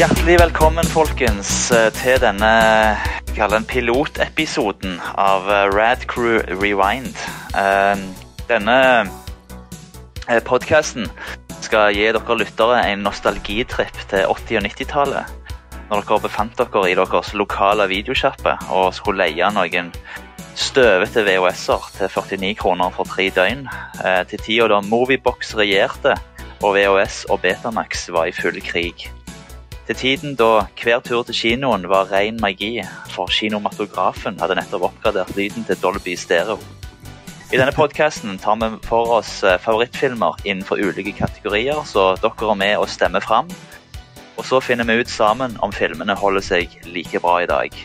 Hjertelig velkommen, folkens, eh, til denne den pilotepisoden av eh, Rad Crew Rewind. Eh, Denne podkasten skal gi dere lyttere en nostalgitripp til 80- og 90-tallet. Når dere befant dere i deres lokale videosjappe og skulle leie noen støvete VHS-er til 49 kroner for tre døgn. Til tida da Moviebox regjerte og VHS og Betamax var i full krig. Til tiden da hver tur til kinoen var ren magi, for kinomatografen hadde nettopp oppgradert lyden til Dolby Stereo. I denne podkasten tar vi for oss eh, favorittfilmer innenfor ulike kategorier, så dere er med og stemmer fram. Og så finner vi ut sammen om filmene holder seg like bra i dag.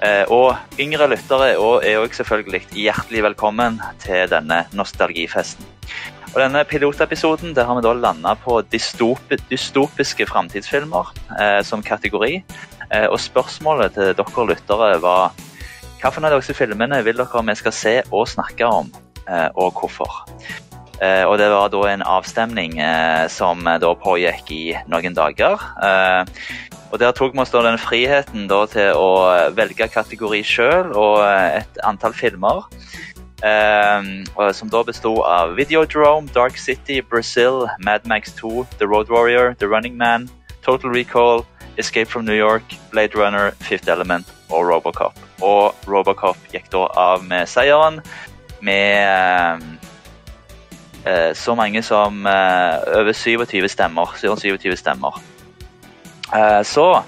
Eh, Og yngre lyttere er òg selvfølgelig hjertelig velkommen til denne nostalgifesten. Og denne pilotepisoden der har vi da landa på dystopi dystopiske framtidsfilmer eh, som kategori. Eh, og spørsmålet til dere lyttere var hvilke av disse filmene vil dere vi skal se og snakke om, eh, og hvorfor? Eh, og det var da en avstemning eh, som eh, da pågikk i noen dager. Og der tok vi oss da den friheten da til å velge kategori sjøl og et antall filmer. Og som da besto av Videodrome, Dark City, Brazil, Mad Max 2, The Road Warrior, The Running Man, Total Recall, Escape from New York, Blade Runner, Fifth Element og Robocop. Og Robocop gikk da av med seieren med uh, så mange som eh, over 27 stemmer. 27 stemmer. Eh, så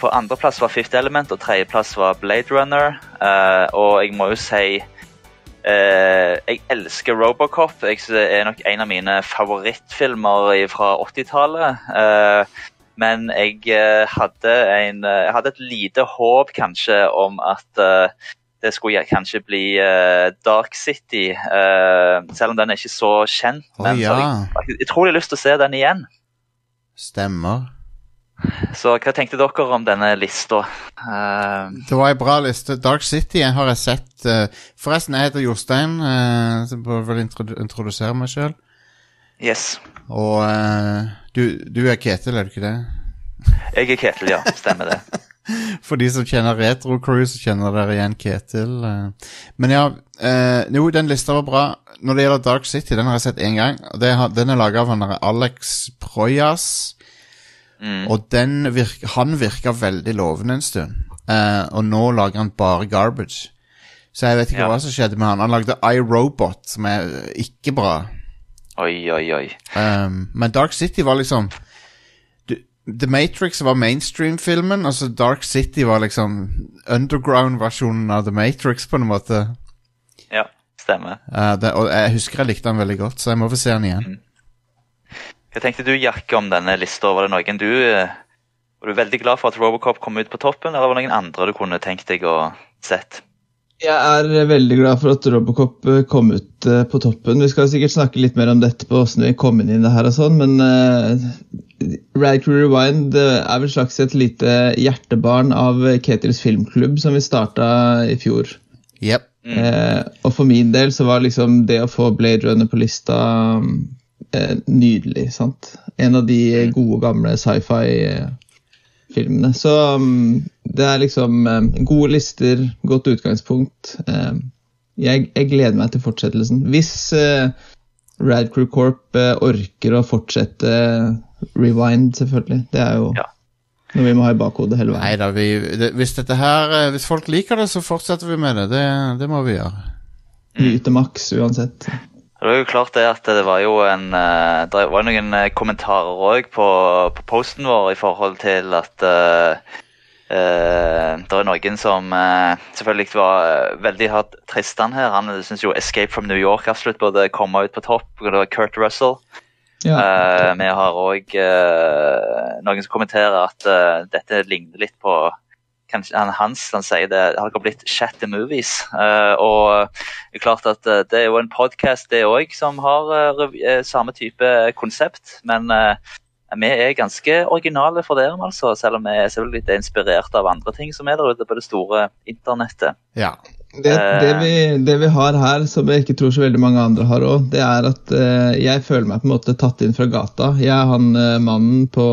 På andreplass var Fifth Element, og tredjeplass var Blade Runner. Og jeg må jo si Jeg elsker Robocop. Jeg det er nok en av mine favorittfilmer fra 80-tallet. Eh, men jeg eh, hadde, en, eh, jeg hadde et lite håp kanskje om at eh, det skulle kanskje bli eh, Dark City, eh, selv om den er ikke så kjent. Men så ja, har jeg utrolig lyst til å se den igjen. stemmer. Så hva tenkte dere om denne lista? Uh, Det var ei bra liste. Dark City har jeg sett. Uh, forresten, jeg heter Jostein. Uh, så bør vel introdu introdusere meg sjøl. yes. Og du, du er Ketil, er du ikke det? Jeg er Ketil, ja. Stemmer det. For de som kjenner Retro Crew, så kjenner dere igjen Ketil. Men ja, jo, den lista var bra. Når det gjelder Dark City, den har jeg sett én gang. Den er laga av han Alex Proyas. Mm. Og den virk, han virka veldig lovende en stund. Uh, og nå lager han bare garbage. Så jeg vet ikke Ja. hva som skjedde med han. Han lagde iRobot, som er ikke bra. Oi, oi, oi. Um, men Dark City var liksom du, The Matrix var mainstream-filmen, Altså Dark City var liksom underground-versjonen av The Matrix, på en måte. Ja, stemmer. Uh, det, og jeg husker jeg likte han veldig godt, så jeg må få se han igjen. Hva tenkte du, Jack, om denne lista? Var det noen du eh, Var du veldig glad for at Robocop kom ut på toppen, eller var det noen andre du kunne tenkt deg å sett? Jeg er veldig glad for at Robocop eh, kom ut eh, på toppen. Vi skal sikkert snakke litt mer om dette på hvordan vi kom inn i det her og sånn, men uh, Rad Crew Rewind er vel slags et lite hjertebarn av Ketils filmklubb som vi starta i fjor. Yep. Eh, og for min del så var liksom det å få Blade Runner på lista eh, nydelig, sant? En av de gode, gamle sci-fi-filmene. Så mm, det er liksom eh, gode lister, godt utgangspunkt. Eh, jeg, jeg gleder meg til fortsettelsen. Hvis eh, Rad Crew Corp eh, orker å fortsette Rewind, selvfølgelig. Det er jo Ja. noe vi må ha i bakhodet hele veien. Neida, vi, det, hvis dette her eh, Hvis folk liker det, så fortsetter vi med det. Det, det må vi gjøre. Nyte maks uansett. Det var jo klart det at det var jo en eh, Det var noen eh, kommentarer òg på, på posten vår i forhold til at uh, Uh, det er noen som uh, selvfølgelig var veldig hardt Tristan her. Han syns jo 'Escape from New York' absolutt burde komme ut på topp. og Det var Kurt Russell. Ja. uh, vi har òg noen som kommenterer at dette ligner litt på han Hans han sier det har dere blitt Chat Movies. Uh, og det er klart at eh, det er jo en podkast det òg som har uh, samme type konsept. Men uh, vi er ganske originale for det, altså, selv om vi er selvfølgelig litt inspirert av andre ting som er der ute på det store internettet. Ja. Det, det, vi, det vi har her, som jeg ikke tror så veldig mange andre har òg, det er at eh, jeg føler meg på en måte tatt inn fra gata. Jeg er han eh, mannen på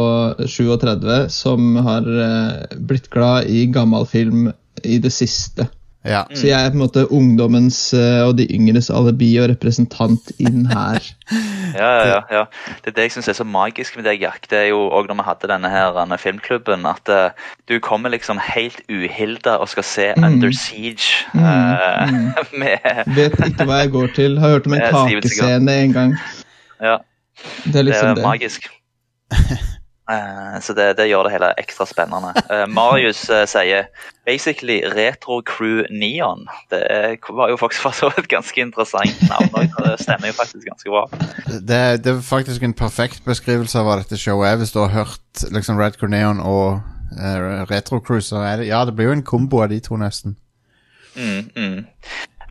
37 som har eh, blitt glad i gammel film i det siste. Ja. Så jeg er på en måte ungdommens eh, og de yngres alibi og representant inn her. Ja, ja, ja, ja. Det er det jeg syns er så magisk med deg, Jack. Det er jo òg når vi hadde denne her denne filmklubben, at uh, du kommer liksom helt uhilda og skal se Mm. Under Siege Mm, Uh, mm. med Vet ikke hva jeg går til. Har hørt om en Eh, takescene en gang. Ja, Det er det er liksom det. magisk. Eh, så det, det gjør det hele ekstra spennende. Uh, Marius uh, sier basically Retro Crew Neon. Det er, var jo faktisk for så vidt ganske interessant navn. Det stemmer jo faktisk ganske bra. Det, det er faktisk en perfekt beskrivelse av hva dette showet er. Hvis du har hørt liksom Red neon og uh, Retro Cruiser, er det, ja, det blir jo en kombo av de to, nesten. Mm, mm.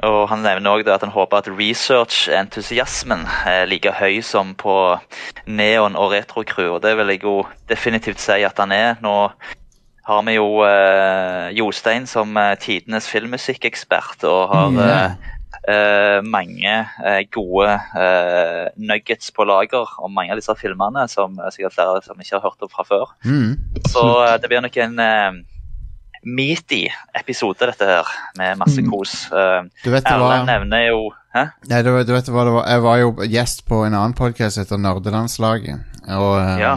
Og Han nevner også at han håper at research-entusiasmen er like høy som på Neon og Retro Crew. Og det vil jeg jo definitivt si at han er. Nå har vi jo uh, Jostein som eh, tidenes filmmusikkekspert og har uh, eh, mange gode nuggets på lager om mange av disse filmene som sikkert flere som ikke har hørt om fra før. Mm. Så det blir nok en uh, meaty episode, dette her, med masse Mm. kos. Uh, Du vet Erlend nevner jo Hæ? Nei, du, du vet hva det var Jeg var jo gjest på en annen podcast etter Nerdelandslaget. Og eh, Ja.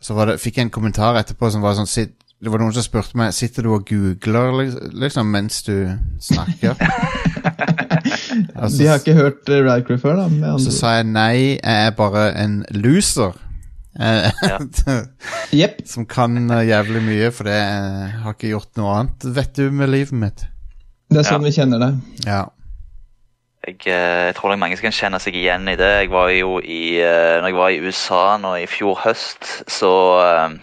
så var det, fikk jeg en kommentar etterpå som var sånn sit, Det var noen som spurte meg Sitter du og googler liksom mens du snakker. Altså, De har ikke hørt uh, Radcrew før, da? Så sa jeg nei, jeg er bare en loser. Eh, Jepp. som kan eh, jævlig mye, for det eh, har ikke gjort noe annet, vet du, med livet mitt. Det er sånn vi kjenner det. Ja. Jeg, eh, jeg tror nok mange som kan kjenne seg igjen i det. Jeg var jo i, når jeg var i USA nå i fjor høst, så uh,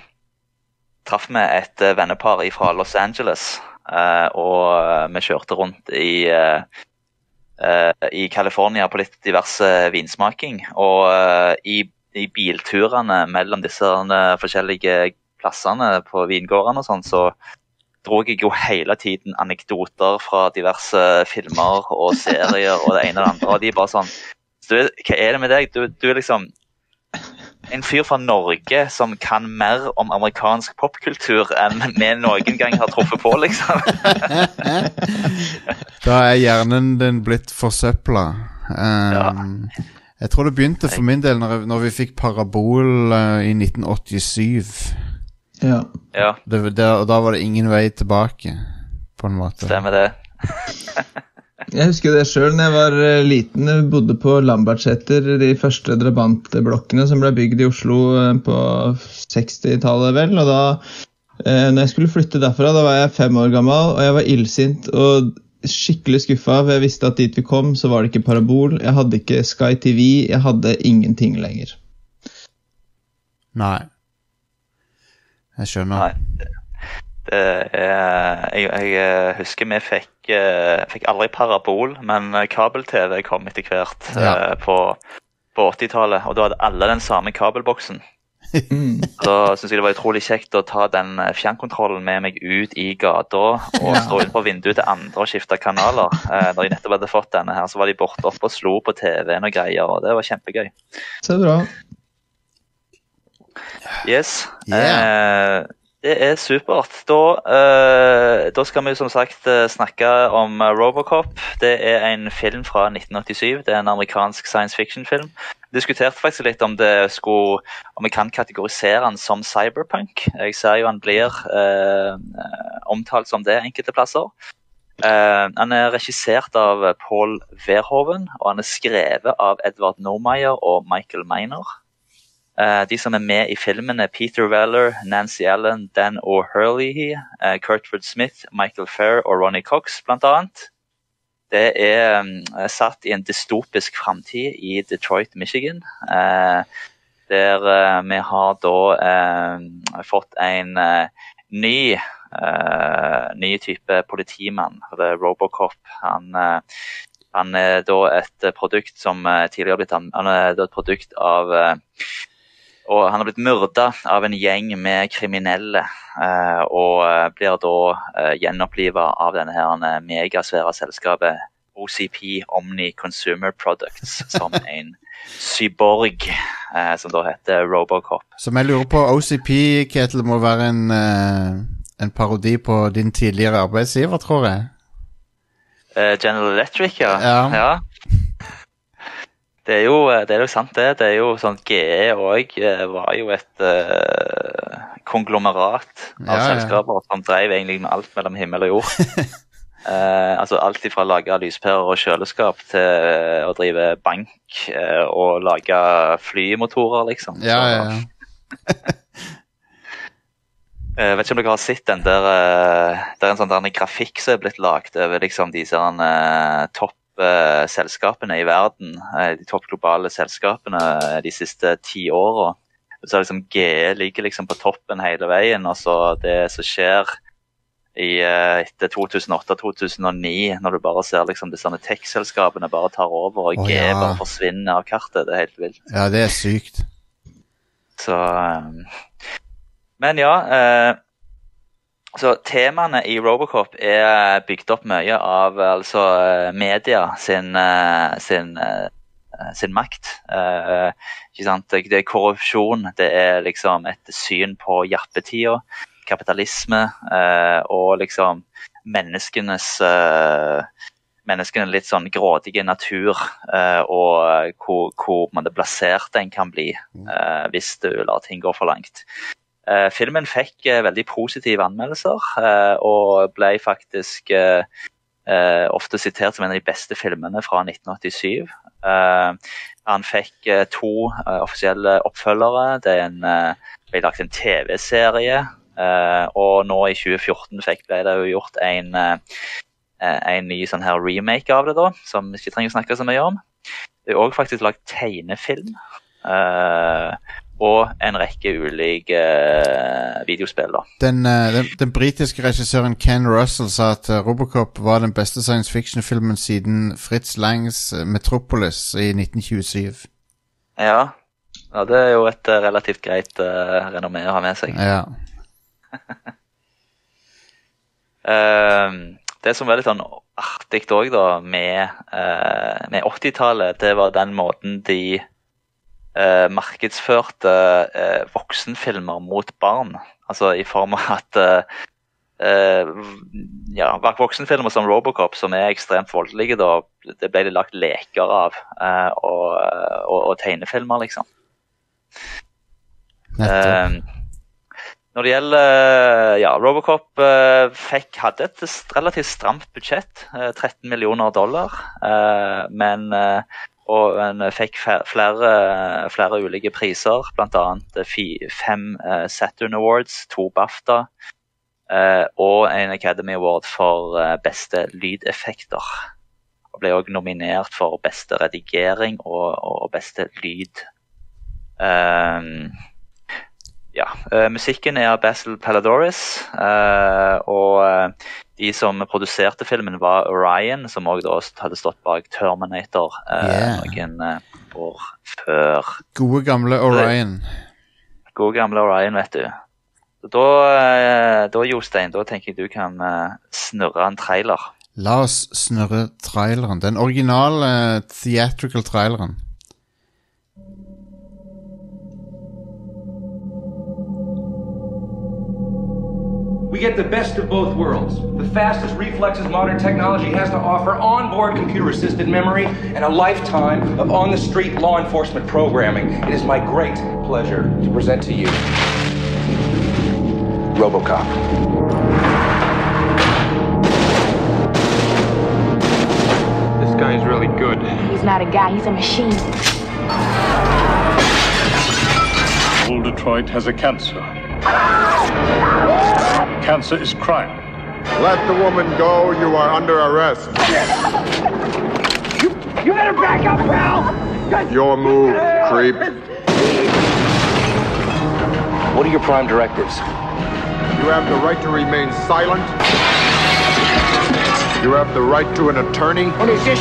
traff vi et vennepar fra Los Angeles. Uh, og vi kjørte rundt i uh, uh, i California på litt diverse vinsmaking. Og i, i bilturene mellom disse eh, forskjellige plassene på vingårdene og sånn, så dro jeg jo hele tiden anekdoter fra diverse filmer og serier og det ene og det andre. Og de bare sånn du, Hva er det med deg? Du, du er liksom en fyr fra Norge som kan mer om amerikansk popkultur enn vi noen gang har truffet på, liksom. Da er hjernen din blitt forsøpla. Um, Jeg tror det begynte for min del når, når vi fikk parabol uh, i 1987. Ja. Ja, Det, det, og da var det ingen vei tilbake, på en måte. stemmer det. Jeg husker det sjøl da jeg var eh, liten. Jeg bodde på Lambertseter, de første drabantblokkene som ble bygd i Oslo eh, på 60-tallet, vel. Og da eh, når jeg skulle flytte derfra, da var jeg fem år gammel, og jeg var illsint og skikkelig skuffa. Jeg visste at dit vi kom, så var det ikke parabol. Jeg hadde ikke Sky TV. Jeg hadde ingenting lenger. Nei. Jeg skjønner. Nei. Det er, jeg, jeg eh, husker vi fikk, eh, fikk aldri parabol, men eh, kabel-TV kom etter hvert Ja. på, på 80-tallet. Og da hadde alle den samme kabelboksen. Mm. Da syns jeg det var utrolig kjekt å ta den eh, fjernkontrollen med meg ut i gata og Ja. stå utenfor vinduet til andre og skifte kanaler. Eh, når jeg nettopp hadde fått denne her, så var de borte oppe og slo på TV-en og greier, og det var kjempegøy. Så bra. Yes. Yeah. Eh, det er supert. Da, uh, da skal vi som sagt eh, snakke om eh, Robocop. Det er en film fra 1987. Det er en amerikansk science fiction-film. Diskuterte faktisk litt om skulle, om vi kan kategorisere den som cyberpunk. Jeg ser jo han blir eh, omtalt som det enkelte plasser. Uh, han er regissert av Paul Verhoeven, og han er skrevet av Edvard Normeyer og Michael Miner. Eh, de som er med i filmen, er Peter Weller, Nancy Allen, Dan O'Hurley, uh, Kurtwood Smith, Michael Fair og Ronny Cox, annet. Det er mm, satt i en dystopisk framtid i Detroit, Michigan. eh, der eh, vi har da eh, fått en eh, ny, Uh, ny type politimann. Robocop. Han, uh, han er da et produkt som eh, tidligere blitt Han er et produkt av eh, og han har blitt myrda av en gjeng med kriminelle. eh, og eh, blir da uh, gjenoppliva av denne her eh, megasvære selskapet OCP, Omni Consumer Products, som en cyborg eh, som da heter Robocop. Som jeg lurer på, OCP, Ketil, må være en, eh, en parodi på din tidligere arbeidsgiver, tror jeg. Eh, General Electric, ja. ja. Ja. Det er, jo, det er jo sant, det. Det er jo sånn GE òg var jo et uh, konglomerat av Ja, ja. selskaper som drev egentlig med alt mellom himmel og jord. uh, altså Alt fra å lage lyspærer og kjøleskap til eh, å drive bank uh, og lage flymotorer, liksom. Ja, ja, ja. Jeg vet ikke om dere har sett den der eh, Det er en sånn der grafikk som er blitt lagd over liksom disse uh, topp eh, selskapene i verden. eh, de topp globale selskapene eh, de siste ti åra. Så liksom GE ligger liksom på toppen hele veien. Og så det som skjer i, eh, etter 2008-2009, når du bare ser liksom disse tech-selskapene bare tar over, og Å, GE ja. bare forsvinner av kartet. Det er helt vilt. ja, det er sykt. Så eh, Men ja. Eh, så temaene i Robocop er bygd opp mye av altså eh, media sin, eh, sin, eh, sin makt. Eh, sant? Det er korrupsjon, det er liksom et syn på jappetida, kapitalisme eh, og liksom menneskenes eh, menneskene litt sånn grådige natur, eh, og hvor, hvor man en plassert en kan bli eh, hvis du lar ting gå for langt. Eh, filmen fikk eh, veldig positive anmeldelser, eh, og ble faktisk ofte sitert som en av de beste filmene fra 1987. Eh, han fikk to offisielle oppfølgere. Det en, ble lagt en TV-serie, og nå i 2014 fikk, ble det jo gjort en en ny sånn her remake av det, da, som vi ikke trenger å snakke så mye om. Det er òg faktisk lagd tegnefilm. eh, og en rekke ulike uh, videospill. da. Den, uh, den, den britiske regissøren Ken Russell sa at uh, Robocop var den beste science fiction-filmen siden Fritz Langs Metropolis i 1927. Ja. ja, det er jo et relativt greit renommé å ha med seg. Ja. Eh, det som var litt sånn artig òg, da, med, med 80-tallet, det var den måten de eh, markedsførte eh, voksenfilmer mot barn. Altså i form av at eh, eh, ja, voksenfilmer som Robocop, som er ekstremt voldelige, da, det ble det lagt leker av. eh, og, og, og tegnefilmer, liksom. Eh, når det gjelder ja, Robocop fikk, hadde et relativt stramt budsjett, eh, 13 millioner dollar. men og en fikk flere, flere ulike priser, bl.a. fem eh, Saturn Awards, to BAFTA eh, og en Academy Award for eh, beste lydeffekter. Og ble òg nominert for beste redigering og, og beste lyd. Um, ja, eh, musikken er av Basil Paladoris. eh, og eh, de som produserte filmen var Orion, som også hadde stått bak Terminator eh, Yeah. noen eh, år før. Gode, gamle Orion. Gode, gamle Orion, vet du. Da, eh, da Jostein, da tenker jeg du kan eh, snurre en trailer. La oss snurre traileren. Den originale theatrical traileren. Get the best of both worlds. The fastest reflexes modern technology has to offer, onboard computer assisted memory, and a lifetime of on the street law enforcement programming. It is my great pleasure to present to you Robocop. This guy's really good. He's not a guy, he's a machine. Old Detroit has a cancer. Ah! Cancer is crime. Let the woman go. You are under arrest. You better back up, pal! Your move, creep. What are your prime directives? You have the right to remain silent. You have the right to an attorney. What is this?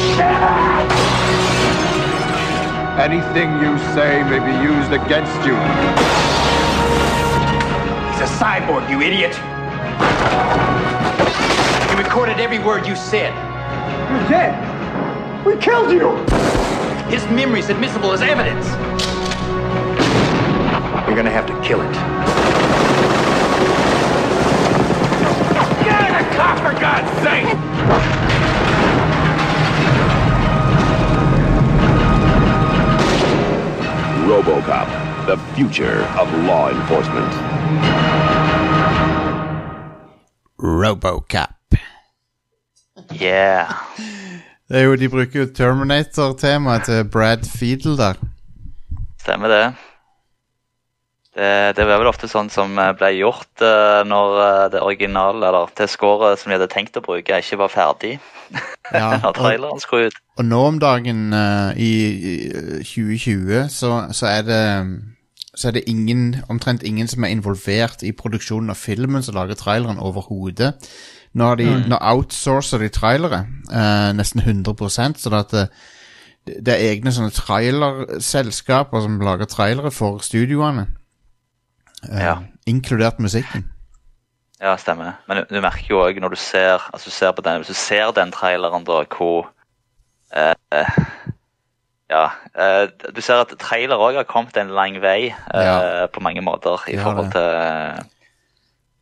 Anything you say may be used against you. He's a cyborg, you idiot. He recorded every word you said. You're dead. We killed you. His memory's admissible as evidence. You're gonna have to kill it. Get in the car, for God's sake! RoboCop, the future of law enforcement. Robocap. Yeah. Det er jo, De bruker jo Terminator-temaet til Brad Fiedel der. Stemmer det. det. Det var vel ofte sånn som eh, ble gjort uh, når eh, det originale, eller det scoret som de hadde tenkt å bruke, ikke var ferdig. Ja, når traileren skulle ut. Og nå om dagen uh, i, i eh, 2020 så, så er det så er det ingen, omtrent ingen som er involvert i produksjonen av filmen som lager traileren overhodet. Nå, de, nå outsourcer de trailere, eh, nesten 100% så det, at det, det er egne sånne trailerselskaper som lager trailere for studioene. Eh, Ja. Inkludert musikken. Ja, stemmer. Men du, du merker jo òg når du ser, altså du ser på den, hvis du ser den traileren da, hvor eh, eh, Ja. Uh, du ser at trailer òg har kommet en lang vei uh, Ja. på mange måter i Ja, forhold til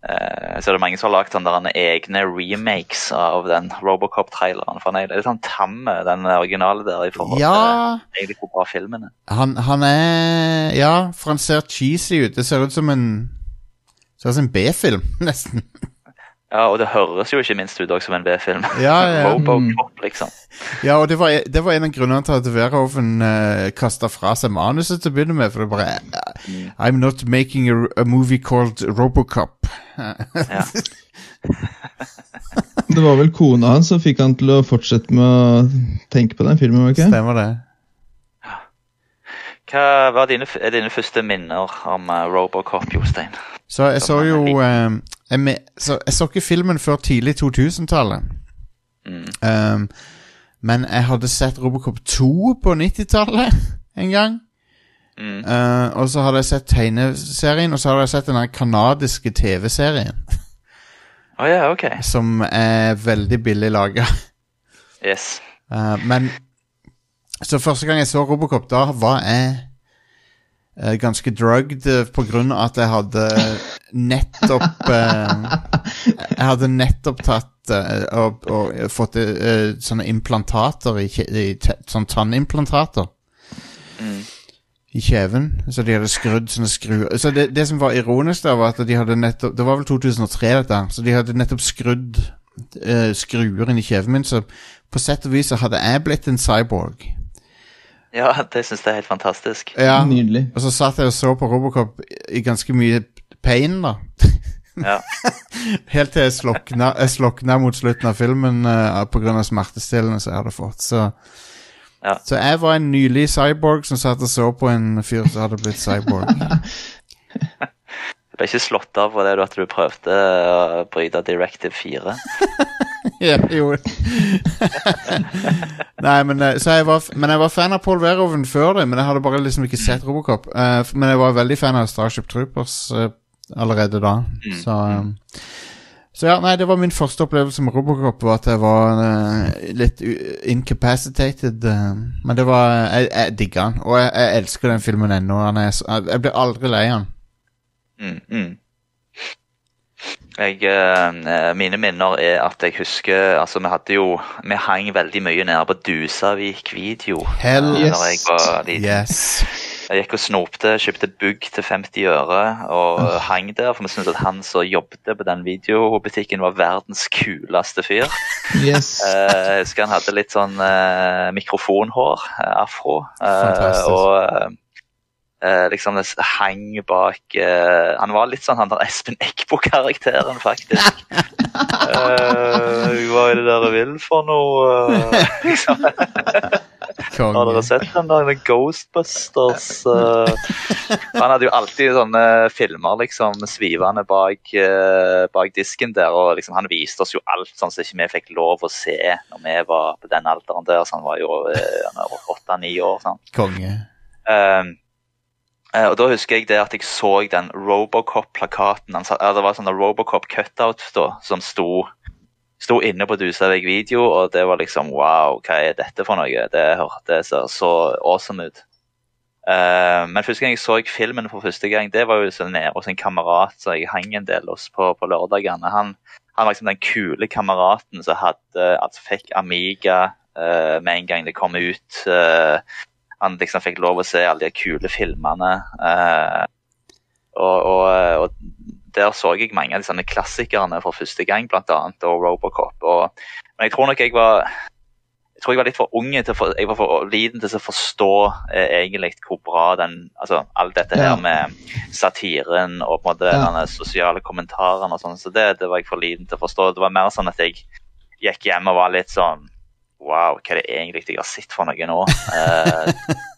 uh, Så er det mange som har lagd sånne egne remakes av den Robocop-traileren. For Han er litt sånn tamme, den originale der, i forhold Ja. til egentlig hvor bra filmen er. Han, han er Ja, for han ser cheesy ut. Det ser ut som en Ser ut som en B-film, nesten. Ja, og det høres jo ikke minst ut som en B-film. Ja, ja. Robocop, liksom. Ja, og det var, det var en av grunnene til at Verhoeven uh, kasta fra seg manuset til å begynne med. For det bare uh, I'm not making a, a movie called Robocop. Det var vel kona hans som fikk han til å fortsette med å tenke på den filmen, var det ikke? Stemmer det. Hva var dine, er dine første minner om eh, Robocop, Jostein? Så jeg så jo eh, jeg, med, så, jeg så ikke filmen før tidlig 2000-tallet. Mm. Um, men jeg hadde sett Robocop 2 på 90-tallet en gang. Mm. Uh, og så hadde jeg sett tegneserien, og så hadde jeg sett den kanadiske TV-serien. Oh, yeah, ok. Som er veldig billig laga. Yes. men Så første gang jeg så Robocop, da var jeg ganske drugged eh, på grunn av at jeg hadde nettopp eh, Jeg hadde nettopp tatt eh, og, og fått eh, sånne implantater i, i Sånn tannimplantater Mm. i kjeven. Så de hadde skrudd sånne skruer Så det, det som var ironisk, da var at de hadde nettopp Det var vel 2003, dette. Så de hadde nettopp skrudd eh, skruer inn i kjeven min. Så på sett og vis så hadde jeg blitt en cyborg. Ja, det syns jeg er helt fantastisk. Ja, Nydelig. Og så satt jeg og så på Robocop i ganske mye pain, da. Ja. Helt til jeg slokna, jeg slokna mot slutten av filmen uh, pga. smertestillende som jeg hadde fått. Så, Ja. så jeg var en nylig cyborg som satt og så på en fyr som hadde blitt cyborg. Jeg ble ikke slått av på det at du prøvde å bryte Directive 4. ja, jo. Nei, men, eh, så jeg var, men jeg var fan av Paul Verhoeven før det, men jeg hadde bare liksom ikke sett Robocop. Uh, men jeg var veldig fan av Starship Troopers uh, allerede da. Så, um, så ja, nei, det var min første opplevelse med Robocop, var at jeg var uh, litt incapacitated. men det var Jeg, jeg digga den, og jeg, jeg elsker den filmen ennå. Jeg, jeg blir aldri lei av den. Mm, mm. Jeg, eh, mine minner er at jeg husker altså Vi hadde jo Vi hang veldig mye nede på Dusavik video. Hell eh, yes. Når jeg var. Yes. Jeg gikk og snopte, kjøpte bugg til 50 øre og hang der. For vi syntes at han som jobbet på den videobutikken var verdens kuleste fyr. Yes. Eh, Jeg husker han hadde litt sånn eh, mikrofonhår, eh, afro. eh, Fantastisk. og eh, liksom det hang bak eh, Han var litt sånn han der Espen Eckbo-karakteren, faktisk. Eh, hva er det dere vil for noe? eh, liksom. Har dere sett den der med Ghostbusters? eh? han hadde jo alltid sånne filmer liksom svivende bak, eh, bak disken der. og liksom, Han viste oss jo alt sånn som ikke vi fikk lov å se når vi var på den alderen der. så Han var jo åtte-ni år. sånn. Konge. Um, eh, og Da husker jeg det at jeg så den Robocop-plakaten. Det var sånn Robocop-cutout da, som sto, sto inne på Dusavik video, og det var liksom Wow, hva er dette for noe? Det, det ser så awesome ut. Uh, men første gang jeg så filmen for første gang, det var jo så nede hos en kamerat som jeg hang en del hos på, på lørdagene. Han, han var liksom den kule kameraten som hadde, altså fikk Amiga uh, med en gang det kom ut. eh, han liksom fikk lov å se alle de kule filmene. eh, og, og, og der så jeg mange av de klassikerne for første gang, annet, og Robocop. Og, men jeg tror nok jeg var jeg tror jeg var litt for unge til for, jeg var for liten til å forstå eh, egentlig hvor bra den altså Alt dette Ja. her med satiren og på en måte Ja. denne sosiale kommentarene og sånn, så det, det var jeg for liten til å forstå. Det var mer sånn at jeg gikk hjem og var litt sånn Wow, hva er det egentlig jeg har sett for noe nå? Eh,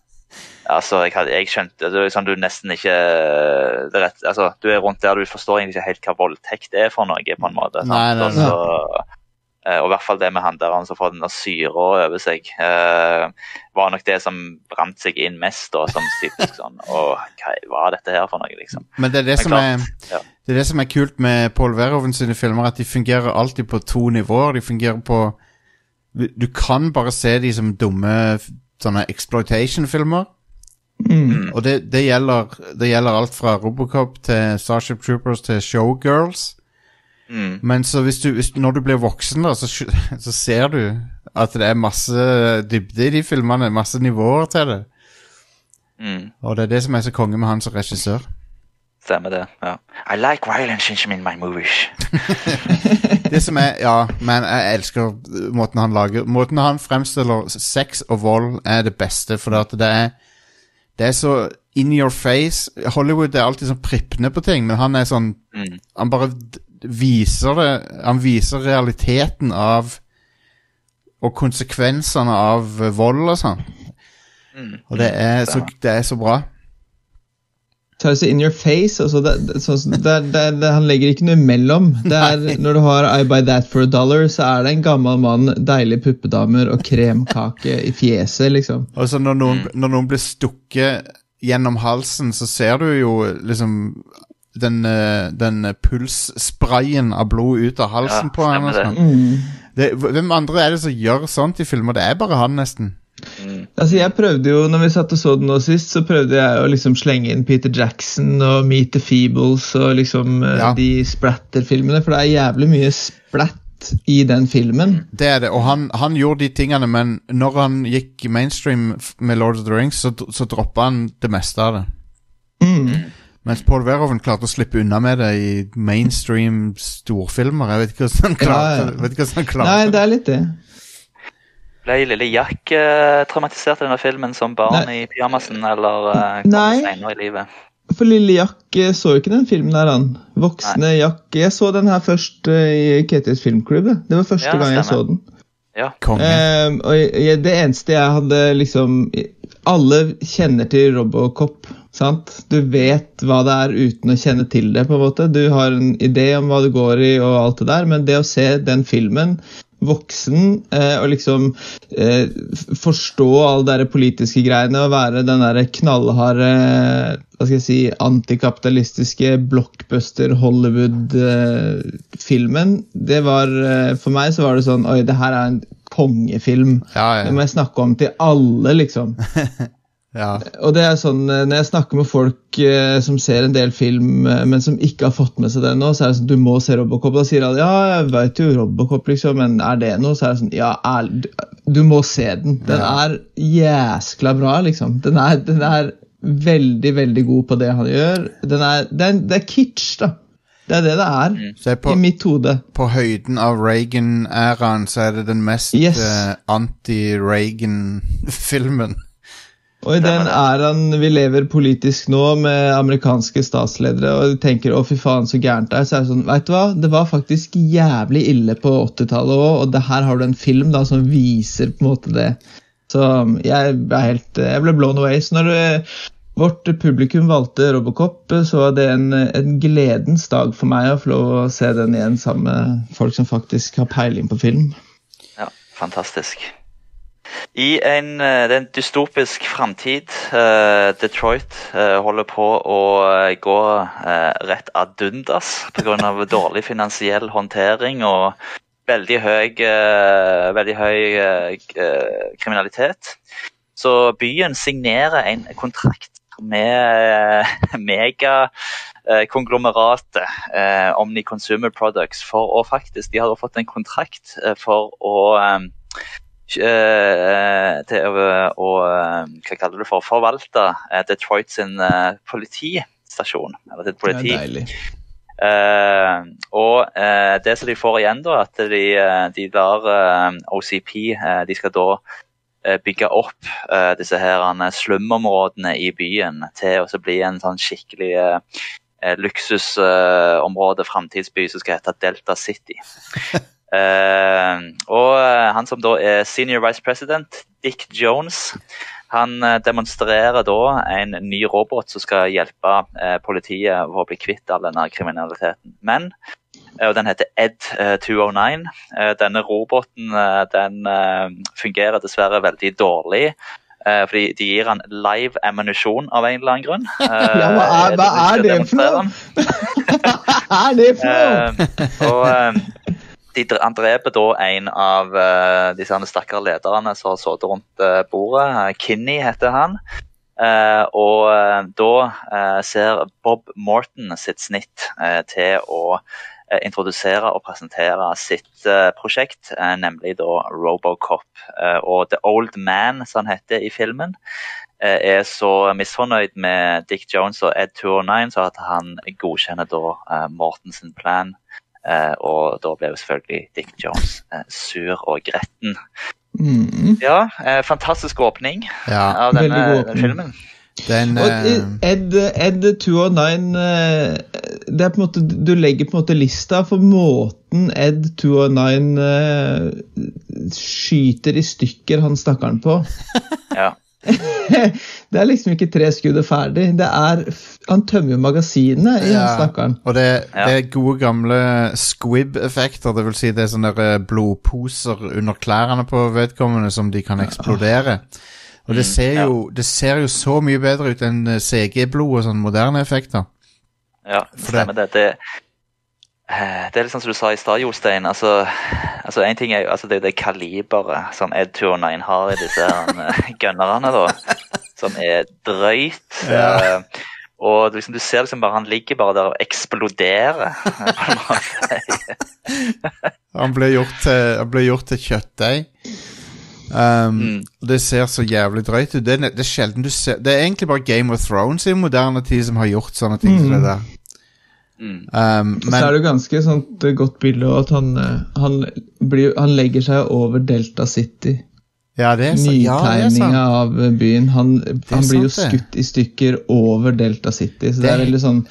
altså, jeg, hadde, jeg skjønte det er sånn du nesten ikke det rett, altså, Du er rundt der du forstår egentlig ikke helt hva voldtekt er for noe, på en måte. sant? Nei, nei, Og så- eh, og i hvert fall det med han der han som får den der syra over seg, eh, var nok det som brant seg inn mest. da, som typisk sånn, Og hva var dette her for noe, liksom? Men det er det, Men som er, ja. det er det som er kult med Paul Verhoeven sine filmer, at de fungerer alltid på to nivåer. De fungerer på Du kan bare se de som dumme sånne exploitation-filmer. Mm. Og det, det, gjelder, det gjelder alt fra Robocop til Starship Troopers til Showgirls. Mm. Men så hvis du, hvis, når du blir voksen, da, så, så ser du at det er masse dybde i de filmene. Masse nivåer til det. Mm. Og det er det som er så konge med han som regissør. Stemmer det. ja. I like violence in my movies. Det som er, ja, men jeg elsker måten han lager Måten han fremstiller sex og vold er det beste, for det er Det er så in your face. Hollywood er alltid sånn prippende på ting, men han er sånn Mm. Han bare viser det Han viser realiteten av Og konsekvensene av vold og sånn. Mm. Og det er, så, det er så bra. Tar seg in your face. Altså det, det, sånn det, det, det, han legger ikke noe imellom. Det er, når du har I buy that for a dollar, så er det en gammel mann, deilige puppedamer og kremkake i fjeset, liksom. Og så når noen, når noen blir stukket gjennom halsen, så ser du jo liksom den, eh, den pulssprayen av blod ut av halsen Ja, på og sånn. Hvem andre er det som gjør sånt i filmer? Det er bare han, nesten. Mm. Altså jeg prøvde jo, når vi satt og så den nå sist, så prøvde jeg å liksom slenge inn Peter Jackson og Meet the Feebles og liksom eh, Ja. de splatter-filmene, for det er jævlig mye splatt i den filmen. Det er det, og han, han gjorde de tingene, men når han gikk mainstream med Lord of the Rings, så, så droppa han det meste av det. Mm. Mens Paul Verhoeven klarte å slippe unna med det i mainstream storfilmer. Jeg vet ikke hvordan han klarte, Ja, ja. Vet hvordan han klarte Nei, det er litt det. Ble lille Jack eh, traumatisert i denne filmen som barn Nei. i pyjamasen, eller uh, kom Nei. senere i livet? For lille Jack eh, så ikke den filmen der, han. Voksne Jack. Jeg så den her først eh, i Ketils filmklubb. det. Det var første Ja, gang jeg så stemmer. den. Ja. Ehm, og jeg, det eneste jeg hadde liksom Alle kjenner til Robocop, sant? Du vet hva det er uten å kjenne til det, på en måte. Du har en idé om hva det går i og alt det der, men det å se den filmen voksen eh, og liksom eh, forstå alle de politiske greiene og være den der knallharde hva skal jeg si, antikapitalistiske blockbuster Hollywood-filmen. det var eh, For meg så var det sånn Oi, det her er en kongefilm. Ja, Det må jeg snakke om til alle, liksom. ja. Og det er sånn, eh, Når jeg snakker med folk eh, som ser en del film, eh, men som ikke har fått med seg det nå, så er det sånn du må se Robocop. Da sier alle ja, jeg vet jo Robocop, liksom, men er det noe? Så er det sånn ja, er, du- du må se den. Den Ja. er jæskla bra, liksom. Den er, den er veldig, veldig god på det han gjør. Den er, den, det er kitsch, da. Det er det det er. Mm. på, I mitt hode. på høyden av Reagan-æraen så er det den mest Yes. eh, anti-Reagan-filmen. Og i den æraen vi lever politisk nå, med amerikanske statsledere, og tenker 'å, fy faen, så gærent det er', så er det sånn Vet du hva, det var faktisk jævlig ille på 80-tallet òg, og det her har du en film da som viser på en måte det. Så jeg ble helt Jeg ble blown away. Så når du, vårt publikum valgte Robocop, så var det en, en gledens dag for meg å få lov å se den igjen sammen med folk som faktisk har peiling på film. Ja, fantastisk. I en, eh, en dystopisk framtid. eh, Detroit eh, holder på å gå eh, rett ad undas pga. dårlig finansiell håndtering og veldig høy, veldig høy kriminalitet. Så byen signerer en kontrakt med megakonglomeratet eh, Omni Consumer Products for å faktisk De har fått en kontrakt for å til å, eh, hva kaller du for, forvalte eh, Detroit sin eh, politistasjon. Eller sitt politi. Det er deilig. Uh, og uh, det som de får igjen, da, at de, eh, de lar uh, OCP eh, De skal da eh, bygge opp eh, disse her eh, slumområdene i byen til å bli en sånn skikkelig eh, eh, luksusområde, framtidsby, som skal hete Delta City. Eh, og eh, han som da er senior vice president, Dick Jones, han eh, demonstrerer da en ny robot som skal hjelpe politiet for å bli kvitt all denne kriminaliteten. Men, og den heter Ed eh, 209, eh, denne roboten den fungerer dessverre veldig dårlig. fordi de gir han live ammunisjon av en eller annen grunn. Ja, hva er, hva er det for noe? Hva er det for noe? Og de, han dreper da en av uh, disse her stakkare lederne som har sittet rundt uh, bordet. Eh, Kinney heter han. Uh, og da ser Bob Morton sitt snitt til å introdusere og presentere sitt prosjekt, nemlig da Robocop. Og The Old Man, som han heter i filmen, er så misfornøyd med Dick Jones og Ed 209 så at han godkjenner da Mortens plan. Eh, og da ble jo selvfølgelig Dick Jones eh, sur og gretten. Mm. Ja, eh, fantastisk åpning Ja, av denne, åpning. filmen. den Og Ed, Ed 209 eh, det er på en måte, Du legger på en måte lista for måten Ed 209 eh, skyter i stykker han stakkaren på. Ja. det er liksom ikke tre skudd og ferdig. Det er, han tømmer jo magasinet i Ja. stakkaren. Og det, Ja. det er gode gamle squib-effekter. Det vil si det er sånne eh, blodposer under klærne på vedkommende som de kan eksplodere. Og det ser jo, det ser jo så mye bedre ut enn eh, CG-blod og sånne moderne effekter. Ja, det stemmer det. Det, eh, det er litt sånn som du sa i stad, Jostein. Altså, altså en ting er jo altså det, det kaliberet som Ed 209 har i disse gunnerne, da. Som er drøyt. Ja. eh, og liksom, du ser liksom bare han ligger bare der og eksploderer. Han ble gjort til, han ble gjort til kjøttdeig. Um, Mm. Det ser så jævlig drøyt ut. Det er, det er sjelden du ser Det er egentlig bare Game of Thrones i moderne tid som har gjort sånne ting som det der. Mm. Um, så er det jo ganske sånt godt bilde at han, eh, han, blir, han legger seg over Delta City. Ja, det er så, Nytegninga ja, av byen. Han, han blir jo skutt i stykker over Delta City. Så det, Det- er veldig sånn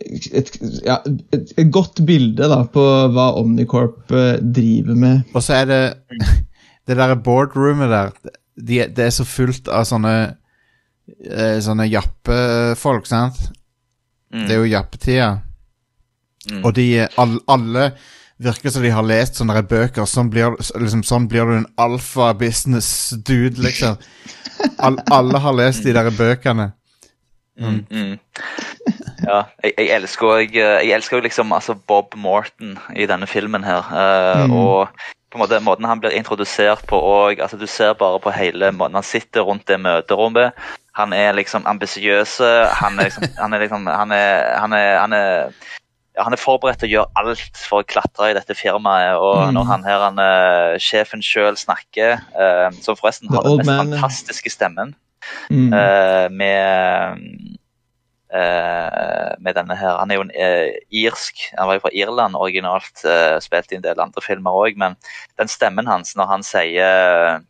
et, ja, et, et godt bilde da på hva Omnicorp eh, driver med. Og så er det Det der boardroomet der de, Det er så fullt av sånne eh, Sånne jappefolk, sant? Mm. Det er jo jappetida. Mm. Og de alle, alle virker som de har lest sånne bøker. Sånn blir, liksom, sånn blir du en alfa-business-dude, liksom. All, alle har lest de der bøkene. Mm, mm. Ja, jeg, jeg elsker òg Jeg elsker jo liksom altså Bob Morton i denne filmen her. Uh, Mm. Og på en måte måten han blir introdusert på og, altså Du ser bare på hele måten han sitter rundt det møterommet. Han er liksom ambisiøs. Han er liksom Han er liksom Han er, han er, han er han er forberedt til å gjøre alt for å klatre i dette firmaet. Og Mm. når han her, han, eh, sjefen sjøl snakker, eh, som forresten har den mest man, fantastiske stemmen Mm. eh, med eh, med denne her. Han er jo en eh, irsk, han var jo fra Irland originalt, spilte i en del andre filmer òg, men den stemmen hans når han sier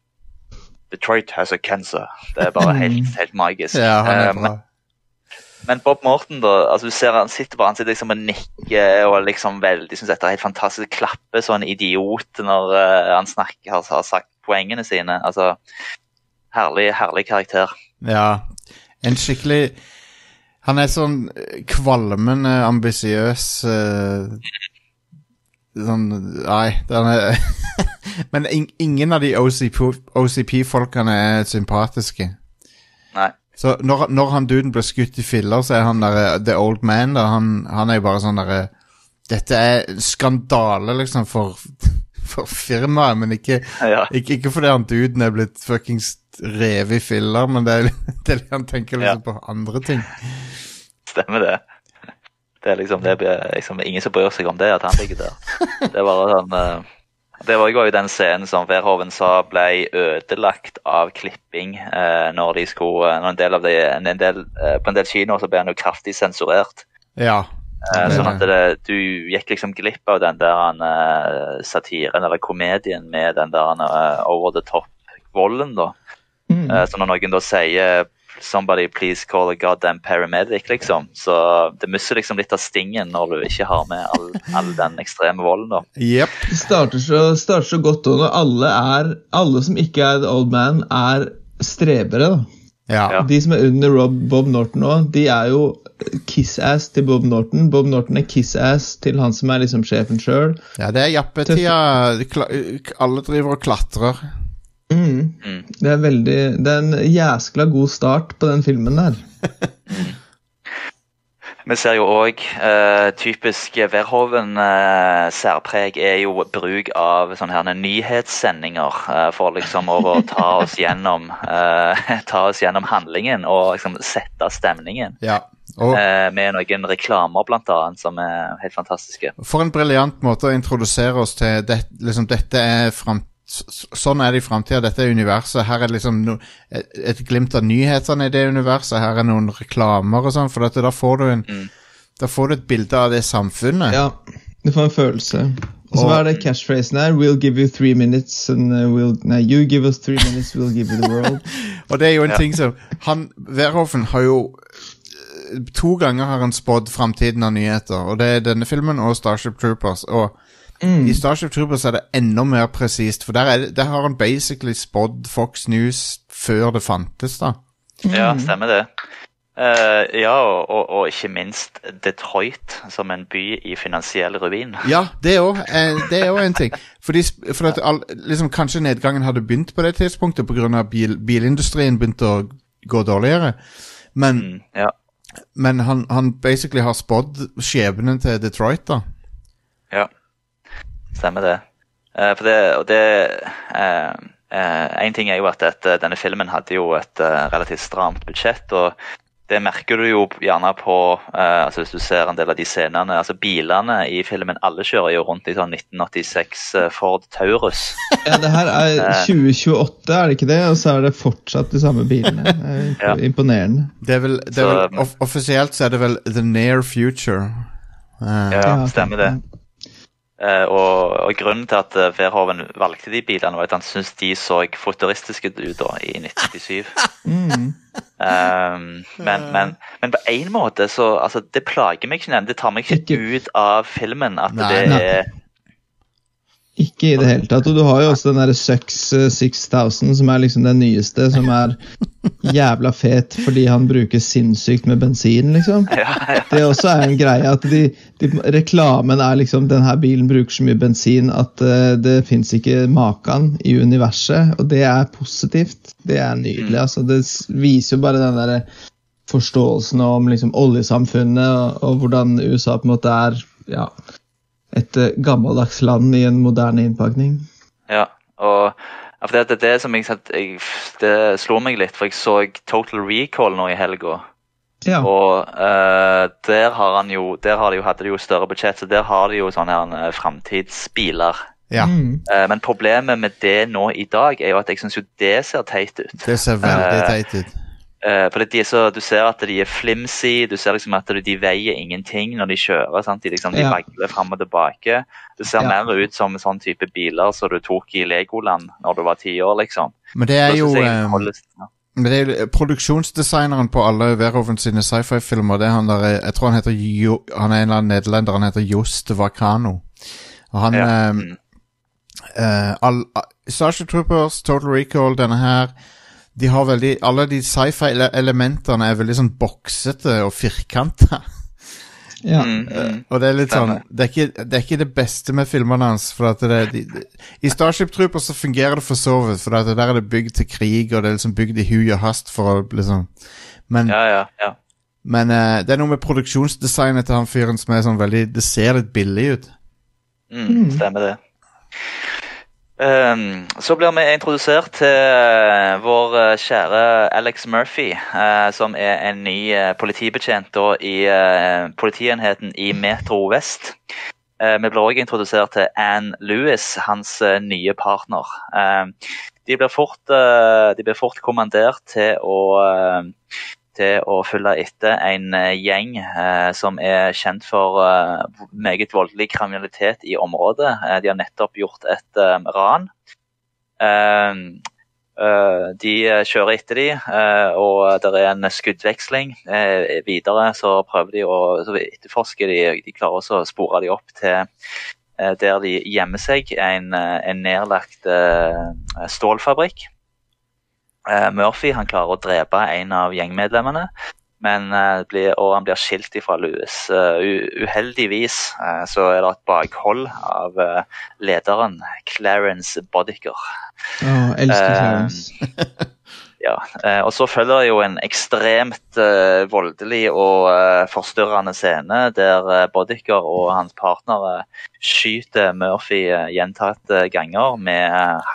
Detroit has a cancer. Det er bare helt, helt magisk. Ja, han er Eh, bra. Men, Bob Morton, da, altså du ser han sitter bare han liksom og nikker og liksom veldig synes dette er helt fantastisk. Klapper som en idiot når uh, han snakker, har, har sagt poengene sine. altså Herlig, herlig karakter. Ja. En skikkelig Han er sånn eh, kvalmende ambisiøs uh, Sånn Nei, den er Men in ingen av de OCP-folkene er sympatiske. Nei. Så når, når han duden blir skutt i filler, så er han der, eh, the old man. Da, han, han er jo bare sånn derre Dette er skandale, liksom, for, for firmaet, men ikke, Ja. ikke, ikke fordi han duden er blitt fuckings revet i filler, men det er, det er han tenker liksom på andre ting. Stemmer det. Det er liksom, det er liksom ingen som bryr seg om det, at han ligger der. Det er bare sånn eh, Det var jo den scenen som Verhoven sa ble ødelagt av klipping eh, når de skulle når en del av de, en del, eh, På en del kinoer så ble han jo kraftig sensurert. Ja. Eh, sånn at det, du gikk liksom glipp av den der eh, satiren eller komedien med den der uh, over the top-volden, da. Mm. Eh, så når noen da sier 'somebody please call a goddamn paramedic', liksom, så det mister liksom litt av stingen når du ikke har med all, all den ekstreme volden, da. Yep. Det starter så, starter så godt òg når alle, er, alle som ikke er the old man, er strebere. da. Ja. De som er under Rob, Bob Norton òg, de er jo kiss-ass til Bob Norton. Bob Norton er kiss-ass til han som er liksom sjefen sjøl. ja, det er jappetida. Alle driver og klatrer. Mm. Mm. Det er veldig Det er en jæskla god start på den filmen der. Vi ser jo òg eh, typisk Verhoven-særpreg er jo bruk av sånne her nyhetssendinger eh, for liksom å ta oss gjennom eh, ta oss gjennom handlingen og liksom sette stemningen. Ja. Og Eh, med noen reklamer, blant annet, som er helt fantastiske. for en briljant måte å introdusere oss til det, liksom, dette er fram, Sånn er det i framtida. Dette er universet. Her er liksom no, et, et glimt av nyhetene i det universet. Her er noen reklamer og sånn. For dette, da får du en Da får du et bilde av det samfunnet. Ja, du får en følelse. Og så hva er det cashphrasen her? We'll give you three minutes and uh, we'll Nei, you give us three minutes, we'll give you the world. Og det er jo en Ja. ting som han, Verhoffen har jo To ganger har han spådd framtiden av nyheter, og det er denne filmen og Starship Troopers. Og i Starship Troopers er det enda mer presist, for der, er det, der har han basically spådd Fox News før det fantes, da. Ja, stemmer det. Uh, ja, og, og, og ikke minst Detroit som en by i finansiell ruin. Ja, det er også, eh, er en ting. Fordi, for at all, liksom, kanskje nedgangen hadde begynt på det tidspunktet pga. Bil, bilindustrien begynte å gå dårligere. Men, Mm, ja. Men han, han basically har spådd skjebnen til Detroit, da. Ja, stemmer det. Eh, for det, og det eh, eh, En ting er jo at dette, denne filmen hadde jo et eh, relativt stramt budsjett. og det merker du jo gjerne på eh, altså hvis du ser en del av de scenene. altså Bilene i filmen, alle kjører jo rundt i sånn 1986 eh, Ford Taurus. Ja, det her er 2028, er det ikke det? Og så er det fortsatt de samme bilene. Det er imp- Ja. Imponerende. Det er vel, det er vel off Offisielt så er det vel The Near Future. Uh, Ja, Ja, stemmer det. Uh, og, og grunnen til at uh, Verhoeven valgte de bilene, var at han syntes de så futuristiske ut da, i 1997. Mm. Um, men, men, men på en måte så altså, Det plager meg ikke, det tar meg Ikke- ut av filmen at Nei, det er Ikke i det hele tatt. Og du har jo også den derre Sux eh, 6000, som er liksom den nyeste, som er jævla fet fordi han bruker sinnssykt med bensin, liksom. Det også er en greie at de, de, reklamen er liksom den her bilen bruker så mye bensin at uh, det fins ikke maken i universet, og det er positivt. Det er nydelig. altså Det viser jo bare den der forståelsen om liksom oljesamfunnet og, og hvordan USA på en måte er ja, et eh, gammeldags land i en moderne innpakning. ja. Og ja, for det, det, det som jeg, jeg Det slo meg litt, for jeg så Total Recall nå i helga. Ja. Og uh, der har han jo Der har de jo, hadde de jo større budsjett, så der har de jo sånne her eh, framtidsbiler. ja, Mm. Uh, men problemet med det nå i dag er jo at jeg syns jo det ser teit ut. det ser veldig teit ut. Eh, er så, Du ser at de er flimsy, du ser liksom at de veier ingenting når de kjører. Sant? De, liksom, de Ja. vagler fram og tilbake. Det ser Ja. mer ut som en sånn type biler som du tok i Legoland når du var ti år. liksom. Men det er jo eh. Men det er jo produksjonsdesigneren på alle Verhoven sine sci-fi-filmer. Det er han der, eh, Jeg tror han heter jo, Han er en eller annen nederlender. Han heter Jost Vakano. Og han Ja, eh, mm. eh, all, uh, Starship Troopers, Total Recall, denne her de har veldig Alle de sci-fi-elementene er veldig sånn boksete og firkanta. Ja. Mm, mm. Og det er litt sånn det er, ikke, det er ikke det beste med filmene hans. For at det, de, de, I Starship Trooper så fungerer det for så vidt, for at der er det bygd til krig, og det er liksom bygd i hui og hast for å liksom Men, Ja, ja, ja. men uh, det er noe med produksjonsdesignet til han fyren som er sånn veldig Det ser litt billig ut. Mm, stemmer det. Ehm, så blir vi introdusert til eh, vår eh, kjære Alex Murphy, eh, som er en ny politibetjent i politienheten i Metro Vest. Vi blir også introdusert til Ann Lewis, hans nye partner. Ehm, de, blir fort, de blir fort kommandert til å til å følge etter en eh, gjeng eh, som er kjent for eh, meget voldelig kriminalitet i området. De har nettopp gjort et ran. De kjører etter de, og det er en skuddveksling. Videre så prøver de å etterforske de, de klarer også å spore de opp til der de gjemmer seg, en, en nedlagt stålfabrikk. Eh, Murphy han klarer å drepe en av gjengmedlemmene, men, eh, blir, og han blir skilt ifra Louis. Eh, uheldigvis så er det et bakhold av lederen, Clarence Bodicker. Oh, elsker Clarence. Ja, og så følger det jo en ekstremt voldelig og forstyrrende scene der Boddicker Bodicker og hans partnere skyter Murphy gjentatte ganger med. Eh,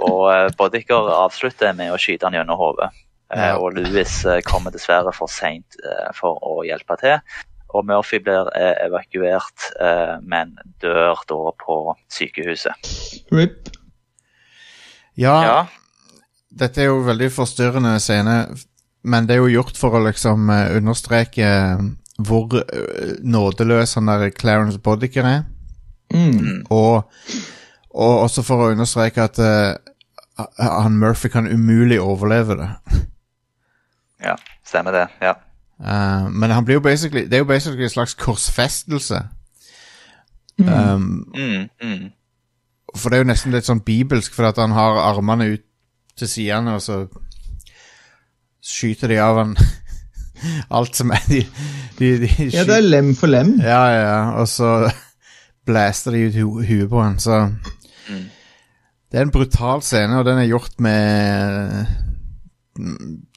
og Boddicker avslutter med å skyte han gjennom hodet. Eh, og Louis eh, kommer dessverre for seint eh, for å hjelpe til. Og Murphy blir eh, evakuert, eh, men dør da på sykehuset. RIP. Ja, Ja, dette er jo veldig forstyrrende scene, men det er jo gjort for å liksom eh, understreke eh, hvor eh, nådeløs han der Clarence Boddicker er. Mm. Og, og også for å understreke at uh, han Murphy kan umulig overleve det. ja, stemmer det. ja. Uh, men han blir jo basically, det er jo basically en slags korsfestelse. Um, Mm, mm. for det er jo nesten litt sånn bibelsk, for at han har armene ut til sidene, og så skyter de av han alt som er de, de, de Ja, det er lem for lem. Ja, ja, ja. Og så blaster de ut hu huet på han, så Det er en brutal scene, og den er gjort med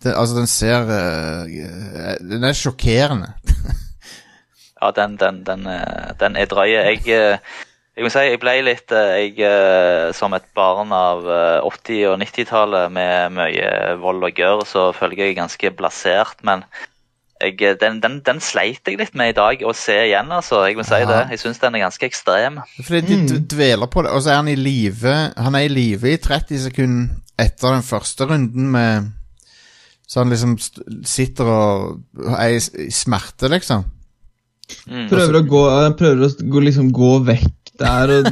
det, Altså, den ser eh, Den er sjokkerende. Ja, den, den, den, eh, den er drøy. Jeg, eh, jeg må si jeg ble litt jeg, Som et barn av eh, 80- og 90-tallet med mye vold og gørr, så føler jeg ganske blasert. Men jeg, eh, den, den, den sleit jeg litt med i dag å se igjen, altså. Jeg må si Ja. det. Jeg syns den er ganske ekstrem. Fordi de d- dveler på det, og så er han i live Han er i live i 30 sekunder etter den første runden med Så han liksom sitter og er i, smerte, liksom. Mm. Prøver å gå, han prøver å gå, liksom gå vekk der og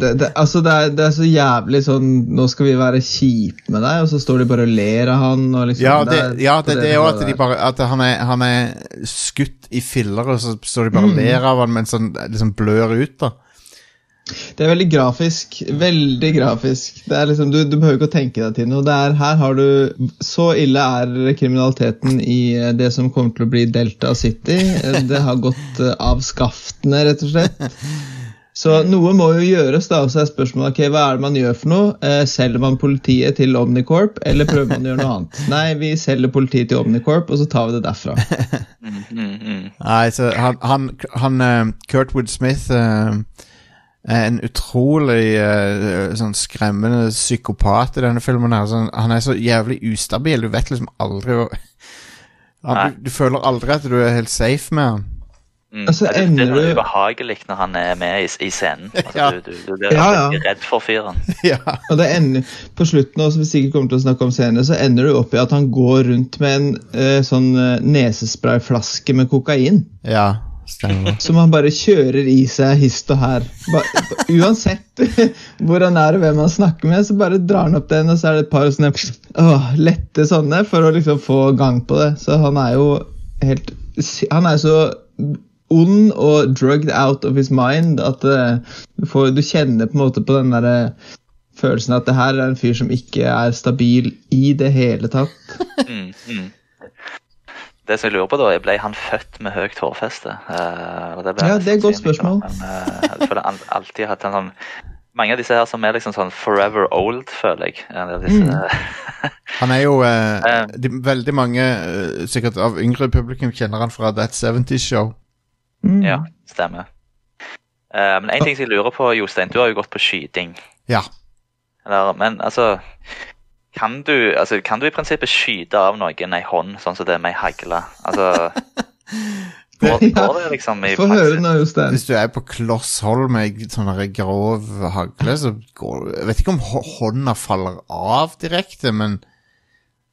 det, det, Altså, det er, det er så jævlig sånn Nå skal vi være kjipe med deg, og så står de bare og ler av han. Liksom, Ja, det, er ja, det, det er jo at, de bare, at han, er, han er skutt i filler, og så står de bare og ler av han mens han liksom blør ut, da. Det er veldig grafisk. Veldig grafisk. Det er liksom, du, du behøver ikke å tenke deg til noe. Det er, her har du Så ille er kriminaliteten i det som kommer til å bli Delta City. Det har gått eh, av skaftene, rett og slett. Så noe må jo gjøres, da. Så er spørsmålet okay, hva er det man gjør for noe? Eh, selger man politiet til Omnicorp, eller prøver man å gjøre noe annet? Nei, vi selger politiet til Omnicorp, og så tar vi det derfra. Mm, mm, mm. Nei, så han, han, han eh, Kurtwood Smith eh, er en utrolig sånn skremmende psykopat i denne filmen. her sånn, Han er så jævlig ustabil. Du vet liksom aldri du, du føler aldri at du er helt safe med han. Mm. Altså, det, det er noe du- ubehagelig når han er med i, i scenen. Altså, Ja. du, du, du blir Ja, ja. redd for fyren. ja. Og det ender, På slutten, også, hvis vi sikkert kommer til å snakke om scenen, så ender du opp i at han går rundt med en uh, sånn eh, nesesprayflaske med kokain. ja, stemmer. Som han bare kjører i seg hist og her. Ba, uansett hvor han er og hvem han snakker med, så bare drar han opp den, og så er det et par sånne åh, lette sånne for å liksom få gang på det. Så han er jo helt Han er så ond og drugged out of his mind at uh, du, får, du kjenner på en måte på den derre følelsen at det her er en fyr som ikke er stabil i det hele tatt. Mm, mm. Det som jeg lurer på da, ble han født med høyt hårfeste? Uh, det Ja, det er et godt spørsmål. Men, eh, jeg føler han alltid hatt en sånn Mange av disse her som er liksom sånn forever old, føler jeg. Disse, Mm. Han er jo eh, de, Veldig mange, sikkert av yngre publikum, kjenner han fra That 70's Show. Mm. Ja, stemmer. Uh, men en ting som jeg lurer på, Jostein, du har jo gått på skyting. Ja. Eller, men altså kan du, altså kan du i prinsippet skyte av noen ei hånd, sånn som det med ei hagle? Altså Går, går det liksom i Få høre praksis? nå, Jostein. Hvis du er på kloss hold med sånn grov hagle, så går Jeg vet ikke om hånda faller av direkte, men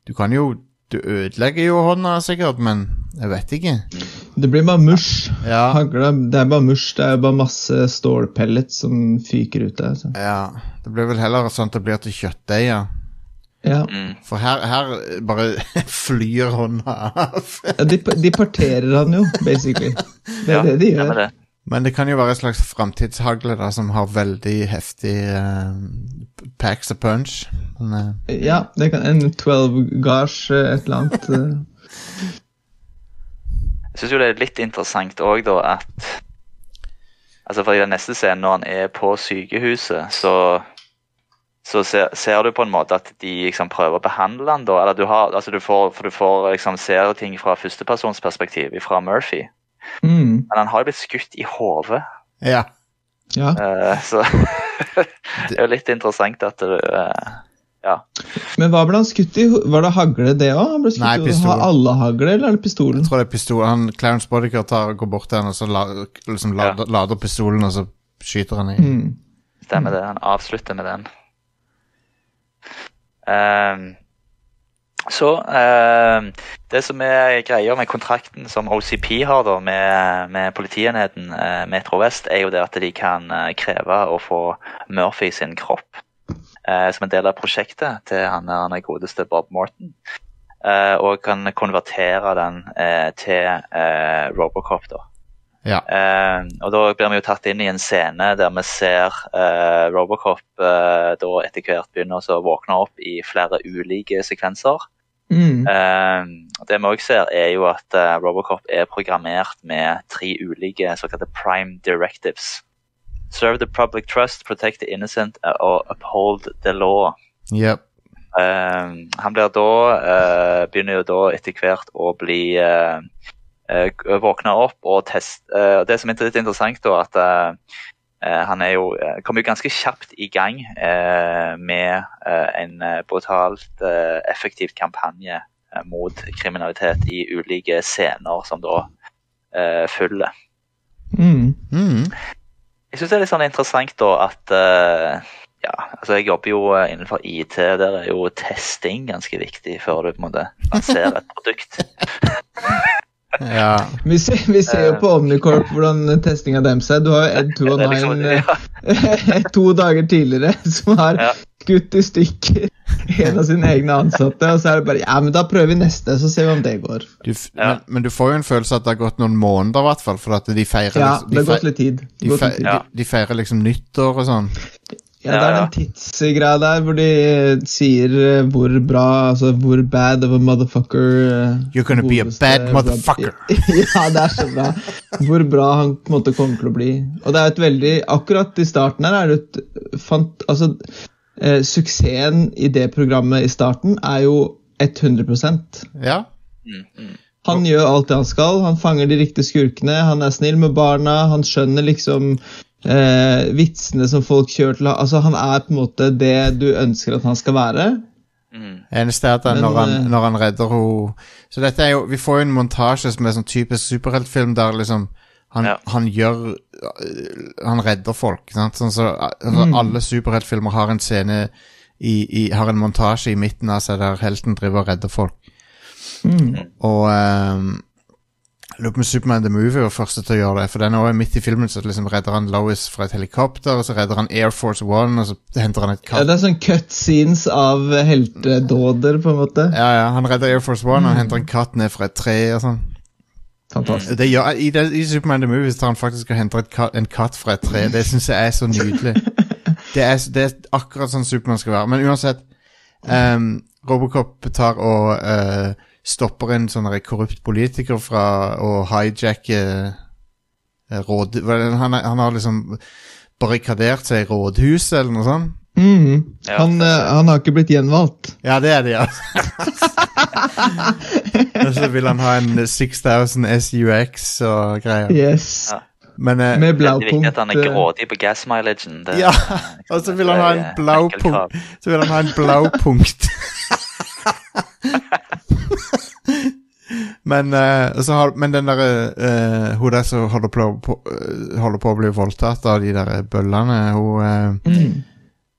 du kan jo Du ødelegger jo hånda sikkert, men jeg vet ikke. Det blir bare mush. Ja. Hagle, det er bare mush. Det er bare masse stålpellets som fyker ut der. Så. Ja, Det blir vel heller sånn at det blir til kjøttdeig, ja. Ja. Mm. For her, her bare flyr hånda av. Ja, de, de parterer han jo, basically. Det er Ja, det de gjør. det. Men det kan jo være et slags framtidshagle da, som har veldig heftig uh, packs of punch. Men, uh, Ja, det kan en 12 gage, eh, et eller annet. Jeg syns jo det er litt interessant òg, da, at Altså, for i den neste scenen, når han er på sykehuset, så så ser, ser du på en måte at de liksom prøver å behandle han da, eller du har, altså du får, for du får liksom ser ting fra førstepersonsperspektiv fra Murphy. Mm, Men han har jo blitt skutt i hodet, ja. ja. Uh, så det er jo litt interessant at du uh, Ja. Men hva ble han skutt i? Var det hagle, det òg? Nei, pistol. Har alle hagle, eller er det pistolen? Jeg tror det er pistol. Han, Clarence Bodiker tar, går bort til han og så la, liksom lader, lader pistolen, og så skyter han i. Mm. Stemmer det. Han avslutter med den. Ehm, så eh, Det som er greia med kontrakten som OCP har da med, med politienheten eh, Metro Vest, er jo det at de kan eh, kreve å få Murphy sin kropp eh, som en del av prosjektet til han, han er godeste Bob Morton. eh, og kan konvertere den eh, til Robocop, da. Ja. Eh, og da blir vi jo tatt inn i en scene der vi ser eh, Robocop eh, da etter hvert begynner å våkne opp i flere ulike sekvenser. Mm. Det vi også ser, er jo at Robocop er programmert med tre ulike såkalte prime directives. Serve the public trust, protect the innocent and og uphold the law. Yep. Han blir da, eh, begynner jo da etter hvert å bli uh, våkna opp og test... eh, det som er litt interessant, da, at eh, eh, han er jo, kom kommer jo ganske kjapt i gang eh, med eh, en eh, brutalt eh, effektiv kampanje eh, mot kriminalitet i ulike scener som da eh, følger. Mm. Mm. Jeg syns det er litt sånn interessant da at eh, ja, altså Jeg jobber jo eh, innenfor IT, der er jo testing ganske viktig før du på en måte lanserer et produkt. Ja. Vi, ser, vi ser jo på Omnicorp hvordan testinga deres er. Du har jo Ed Det er liksom, ja, to dager tidligere som har Ja. skutt i stykker en av sine egne ansatte. Og så er det bare Ja, men da prøver vi neste, så ser vi om det går. Du, Ja. men, men du får jo en følelse at det har gått noen måneder, i hvert fall. For at de feirer Ja, liksom- det har gått litt tid. de, Gått fe litt tid. Ja. de, de feirer liksom nyttår og sånn. Ja, det er den tidsgreia der hvor de eh, sier eh, hvor bra, altså hvor bad of a motherfucker eh, You're gonna be a bad motherfucker. ja, det er så bra. Hvor bra han på en måte kommer til å bli. Og det er et veldig Akkurat i starten her er det et fant... Altså, eh, suksessen i det programmet i starten er jo 100% Ja. mm, mm. Han gjør alt det han skal. Han fanger de riktige skurkene. Han er snill med barna. Han skjønner liksom eh, vitsene som folk kjører til. Altså, han er på en måte det du ønsker at han skal være. Mm. Eneste er at han, Men, når, han, eh, når han redder henne Så dette er jo Vi får jo en montasje som er sånn typisk superheltfilm der liksom han, Ja. han gjør øh, Han redder folk. Sant? Sånn, så, altså, Mm. Alle superheltfilmer har en scene i, i, Har en montasje i midten av seg der helten driver og redder folk. Mm. Og ehm, jeg lurer på om Superman the Movie var første til å gjøre det. For den er midt i filmen så liksom redder han Lois fra et helikopter, og så redder han Air Force One, og så henter han et Ja, det er sånn cutscenes av heltedåder, på en måte. Ja, ja, Han redder Air Force One, han henter en katt ned fra et tre og sånn. Fantastisk. Det gjør, i, det, I Superman the Movie tar han faktisk og henter et katt, en katt fra et tre. Det syns jeg er så nydelig. det, er, det er akkurat sånn Supermann skal være. Men uansett, um, Robocop tar og eh, stopper en sånn korrupt politiker fra å hijacke eh, råd... er Han, er, han har liksom barrikadert seg i rådhuset eller noe sånt. Mm. Ja, han, eh, han har ikke blitt gjenvalgt. Ja, det er det, ja. Og så vil han ha en 6000 SUX og greier. Yes. Ja. Men eh, Med Det er viktig at han er blaupunkt. eh, grådig på gas. Det, Ja, og så vil han ha en det er blau enkeltkrav. punkt. Så vil han ha en blau punkt. men, uh, så har, men den derre uh, Hun der som holder på, på, eh, holder på å bli voldtatt av de der bøllene, hun Mm.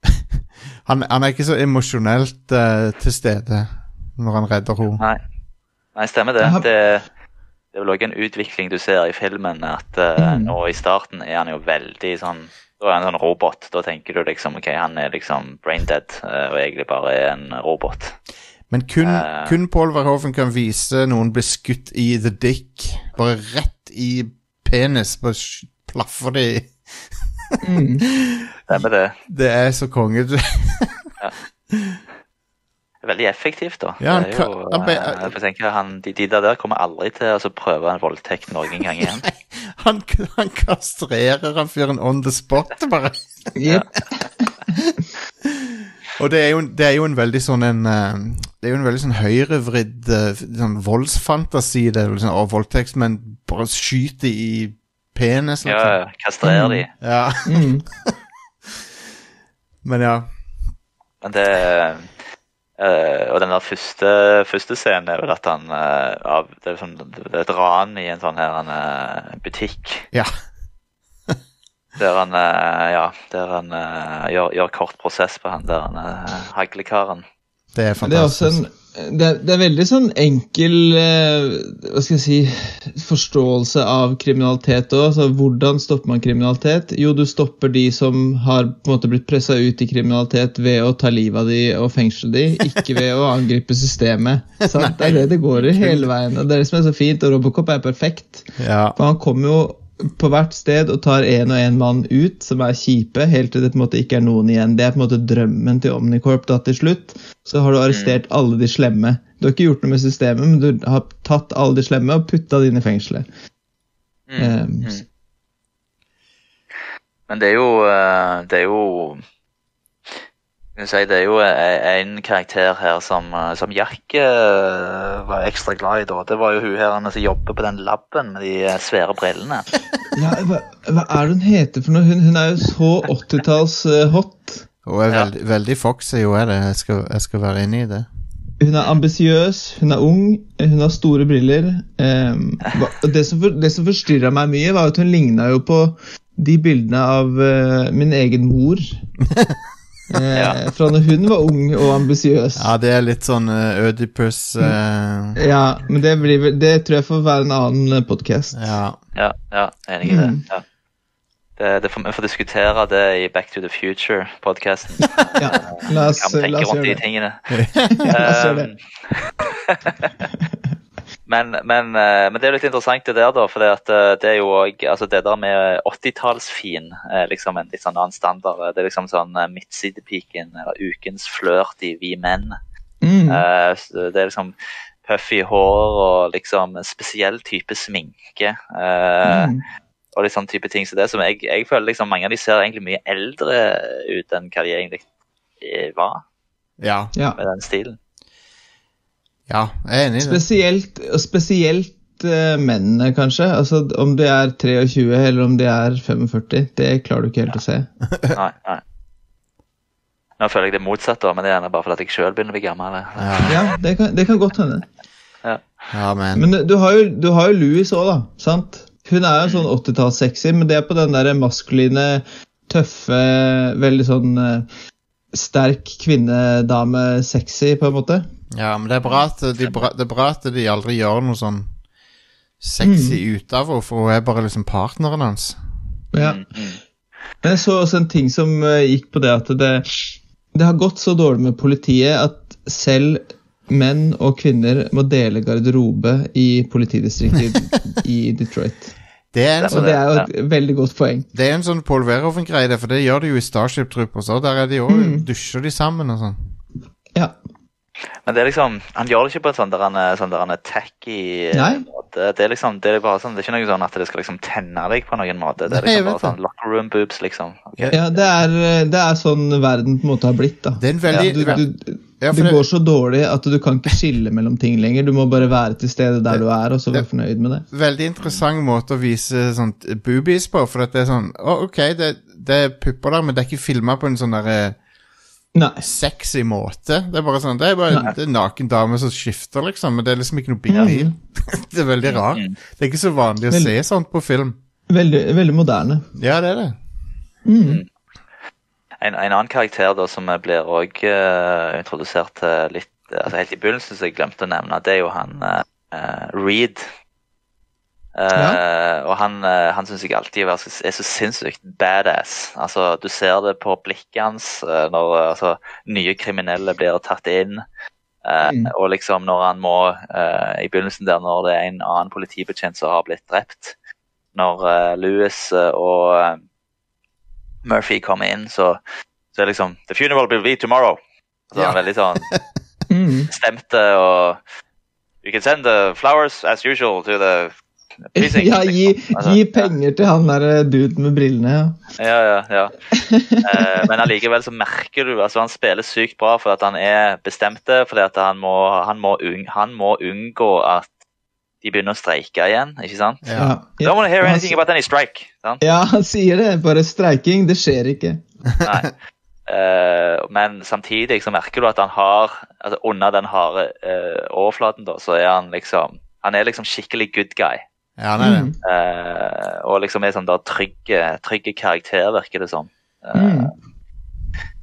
han, han er ikke så emosjonelt til stede når han redder henne. Nei. Nei, stemmer det. Det, det er vel også en utvikling du ser i filmen, at Mm. nå i starten er han jo veldig sånn Da er han en sånn robot. Da tenker du liksom ok, han er liksom brain dead og egentlig bare er en robot. Men kun, uh, kun Paul Verhoeven kan vise noen bli skutt i the dick. Bare rett i penis. Bare plaffer de Mm. Stemmer det. Det er så konge. Er veldig effektivt, da. Ja, han det er jo, han han, eh, jeg tenker, han, de, de der, der kommer aldri til å altså, prøve en voldtekt noen gang igjen. Han, han kastrerer han fyren on the spot, bare. Og det er, jo, det er jo en veldig sånn en eh, Det er jo en veldig sånn høyrevridd eh, sånn voldsfantasi, det er vel sånn, og voldtektsmenn bare skyter i penis, Ja, liksom. ja, kastrerer de. Ja. Mm. Men ja. Men det Uh, Og den der første, første scenen er vel at han uh, av, Det er sånn, det er et ran i en sånn her en, uh, butikk. Ja. Der han, eh, ja, der han eh, gjør, gjør kort prosess på han der han uh, haglekaren. Det er Det er også en det er, det er veldig sånn enkel eh, hva skal jeg si, forståelse av kriminalitet òg. Altså, hvordan stopper man kriminalitet? Jo, du stopper de som har på en måte blitt pressa ut i kriminalitet ved å ta livet av de og fengsle de, ikke ved å angripe systemet. Sant? Det er det det går i hele veien. og Det er det som er så fint, og Robocop er perfekt. Ja. For han kommer jo på hvert sted og tar en og en mann ut, som er kjipe, helt til det på en måte ikke er noen igjen. Det er på en måte drømmen til Omnicorp. da til slutt så har du arrestert alle de slemme. Du har ikke gjort noe med systemet, men du har tatt alle de slemme og putta de inn i fengselet. Mm, Um, mm. Men det er jo eh, Det er jo si, Det er jo eh, en karakter her som, eh, som Jack uh, var ekstra glad i. da. Det var jo hun her som jobber på den laben med de svære brillene. Ja, hva, hva er det hun heter for noe? Hun, hun er jo så 80-talls eh, hot. hun er Ja. veldig, foxy, jo er det. Jeg skal, jeg skal være inne i det. Hun er ambisiøs, hun er ung, hun har store briller. Um, det, som for, det som forstyrra meg mye, var at hun ligna jo på de bildene av uh, min egen mor. Eh, Fra når hun var ung og ambisiøs. Ja, det er litt sånn uh, Ødipus uh... Ja, men det, blir, det tror jeg får være en annen podkast. Ja. Ja, ja, enig i det. Mm. Ja. Det, det får, vi får diskutere det i Back to the Future-podkasten. Ja, la oss, la tenke oss rundt de gjøre det. tingene. Ja, la oss gjøre det. Men, men, eh, men det er jo litt interessant det der, da. For det, eh, det er jo òg altså Det der med 80-tallsfin er liksom en litt sånn annen standard. Det er liksom sånn eh, midtsidepiken eller ukens flørt i Vi menn. Mm. Eh, Det er liksom puffy hår og liksom en spesiell type sminke. eh, Mm. Og litt sånn type ting som det. Som jeg, jeg føler liksom mange av de ser egentlig mye eldre ut enn hva de egentlig eh, var Ja. Ja. med den stilen. Ja, jeg er enig i det. Spesielt, spesielt eh, mennene, kanskje. Altså, om de er 23 eller om de er 45, det klarer du ikke helt å se. Nei, nei. Nå føler jeg det motsatte, men det er gjerne bare fordi jeg sjøl begynner å bli gammel. Ja, Ja, det kan, det kan godt hende. ja men Men du har jo, du har jo Louis òg, da. sant? Hun er jo sånn 80-tallssexy, men det er på den der maskuline, tøffe, veldig sånn eh, sterk kvinnedame-sexy, på en måte. Ja, men det er bra at de, bra, det er bra at de aldri gjør noe sånn sexy ut av henne, for hun er bare liksom partneren hans. Ja. Mm, mm. Men jeg så også en ting som eh, gikk på det at det, det har gått så dårlig med politiet at selv menn og kvinner må dele garderobe i politidistriktet i Detroit. Det er sånn, det er jo et veldig godt poeng. det er en sånn Paul Verhoeven-greie, for det gjør de jo i Starship Troopers òg. Der er de også, Mm. dusjer de sammen og sånn. Ja. Men det er liksom, han gjør det ikke på en sånn der han er, sånn der han er tacky eh, Nei. måte. Det er liksom, det er bare sånn, det er ikke noe sånn at det skal liksom tenne deg på noen måte. Det er liksom Nei, bare sånn locker room boobs, liksom. Okay. ja det, er, det er sånn verden på en måte har blitt, da. Det er en veldig Du, du, Ja, for det går så dårlig at du kan ikke skille mellom ting lenger. Du må bare være til stede der du er, og så være fornøyd med det. veldig interessant måte å vise sånt boobies på. For at det er sånn å, OK, det, det er pupper der, men det er ikke filma på en sånn der eh, Nei. sexy måte. Det er bare sånn, det er bare Nei. det er en naken dame som skifter, liksom. Men det er liksom ikke noe big deal. det er veldig rart. Det er ikke så vanlig å veldig, se sånt på film. Veldig, veldig moderne. Ja, det er det. Mm. En, en annen karakter da som blir også uh, introdusert til litt altså Helt i begynnelsen, som jeg glemte å nevne, det er jo han uh, Reed. Eh, Og han, uh, han syns jeg alltid er så, er så sinnssykt badass. Altså, Du ser det på blikket hans eh, når eh, altså, nye kriminelle blir tatt inn. Eh, Mm. Og liksom når han må eh, I begynnelsen der når det er en annen politibetjent som har blitt drept. Når eh, Louis eh, og eh, Murphy kommer inn, så, så er liksom The funeral will be tomorrow. Så Ja. han er veldig sånn Mm. stemte og You can send the flowers as usual to the precinct. Ja, gi, Altså, gi penger til han der eh, duden med brillene. Ja. Ja, ja, ja. Eh, men allikevel så merker du altså Han spiller sykt bra fordi at han er bestemte. Fordi at han må, han må, unng, han må unngå at de begynner å streike igjen. ikke sant? Ja. Don't want to hear anything about any strike. Sant? ja, han sier det. Bare streiking, det skjer ikke. Nei. Uh, men samtidig så merker du at han har altså Under den harde uh, overflaten da, så er han liksom Han er liksom skikkelig good guy. Ja, han er det. Eh, og liksom er sånn da trygge, trygge karakter, virker det som. Eh, Mm.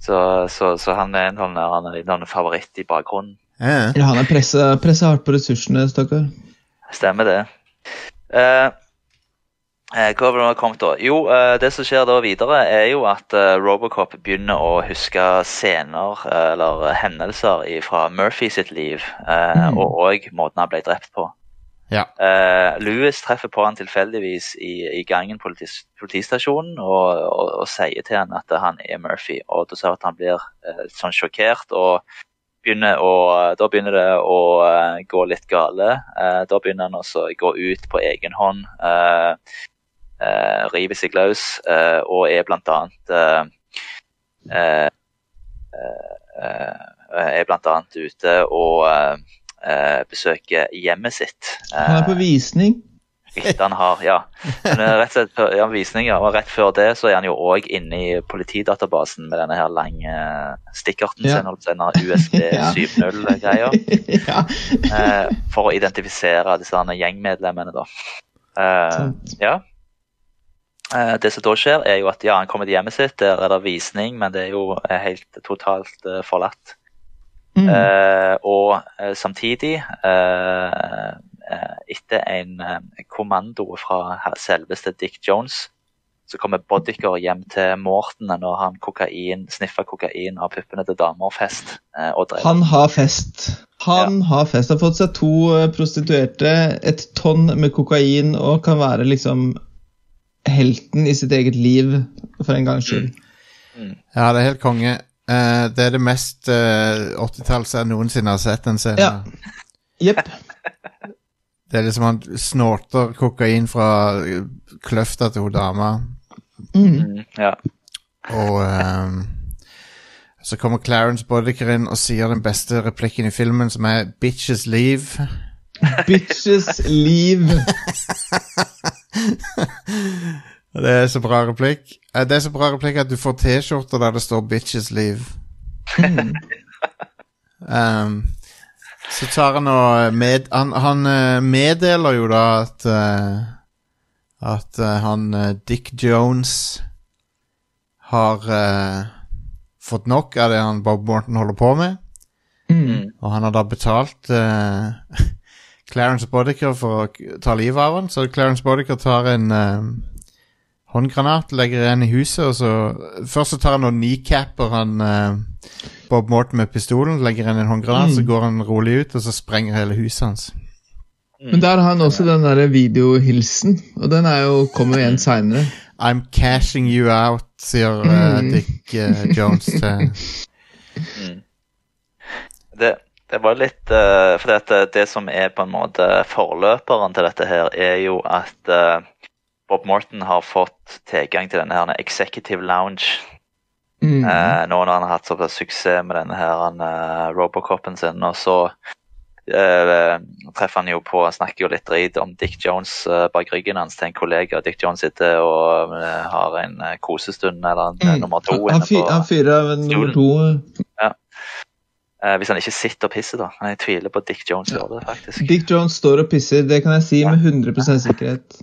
så, så, så han er en sånn, han er en sånn favoritt i bakgrunnen. Ja. Ja, han er pressa pressa hardt på ressursene, stakkar. Stemmer det. Eh, eh, hva var det kommet da? Jo, eh, det som skjer da videre, er jo at Robocop begynner å huske scener eller hendelser fra Murphy sitt liv, eh, Mm. og òg måten han ble drept på. Ja. Eh, Louis treffer på han tilfeldigvis i, i gangen på politis, politistasjonen og, og, og sier til han at han er Murphy. og Da ser at han blir sånn sjokkert. og begynner å, Da begynner det å eh, gå litt gale. Eh, da begynner han også å gå ut på egen hånd. rive river seg løs eh, og er eh, eh, eh, er bl.a. ute og eh, eh, besøker hjemmet sitt. Han er på visning. Etter han har, ja. Men eh, rett og slett ja, visninger. Og rett før det så er han jo òg inne i politidatabasen med denne her lange stikkarten Ja. sin, denne USB 7.0-greia, ja. eh, for å identifisere disse gjengmedlemmene, da. Eh, ja. Eh, det som da skjer, er jo at ja, han kommer til hjemmet sitt, der er det visning, men det er jo eh, helt totalt eh, forlatt. Mm. Eh, og eh, samtidig, eh, eh, etter en eh, kommando fra selveste Dick Jones, så kommer Boddicker hjem til Morten når han kokain, sniffer kokain av puppene til damer fest. eh. Han har fest. Han har fest. Har fått seg to eh, prostituerte, et tonn med kokain og kan være liksom helten i sitt eget liv for en gangs skyld. ja, det er helt konge. Eh, det er det mest uh, 80-talls jeg noensinne har sett en scene. Ja. Jepp. Det er liksom han snorter kokain fra eh, kløfta til hun dama, Mm. Mm, ja. og um, så kommer Clarence Boddicker inn og sier den beste replikken i filmen, som er 'bitches leave'. Bitches leave. Det er så bra replikk. Eh, Det er så bra replikk at du får T-skjorter der det står 'bitches leave'. Um, så tar han og med, han, han eh, meddeler jo da at eh, At eh, han Dick Jones har uh, fått nok av det han Bob Morton holder på med. Mm. Og han har da betalt uh, Clarence Boddicker for å ta livet av han. Så Clarence Boddicker tar en uh, håndgranat, legger en i huset, og så Først så tar han og kneecapper han Bob Morton med pistolen, legger inn en håndgranat, Mm. så går han rolig ut, og så sprenger hele huset hans. Men der har han også den der videohilsen, og den er jo, kommer jo igjen seinere. I'm cashing you out, sier eh, Mm. Dick uh, Jones til Det, det var litt uh, For det, det som er på en måte forløperen til dette her, er jo at eh, Bob Morton har fått tilgang til denne her executive lounge. Mm. Eh, nå når han har hatt såpass suksess med denne her uh, Robocopen sin, og så eh, treffer han jo på Han snakker jo litt drit om Dick Jones eh, bak ryggen hans til en kollega. Dick Jones sitter og eh, har en eh, kosestund eller en, Mm. nummer to. Han, inne på- han fyrer av en nummer to. Eh, hvis han ikke sitter og pisser, da. Jeg tviler på at Dick Jones gjør det, faktisk. Dick Jones står og pisser, det kan jeg si med 100 sikkerhet.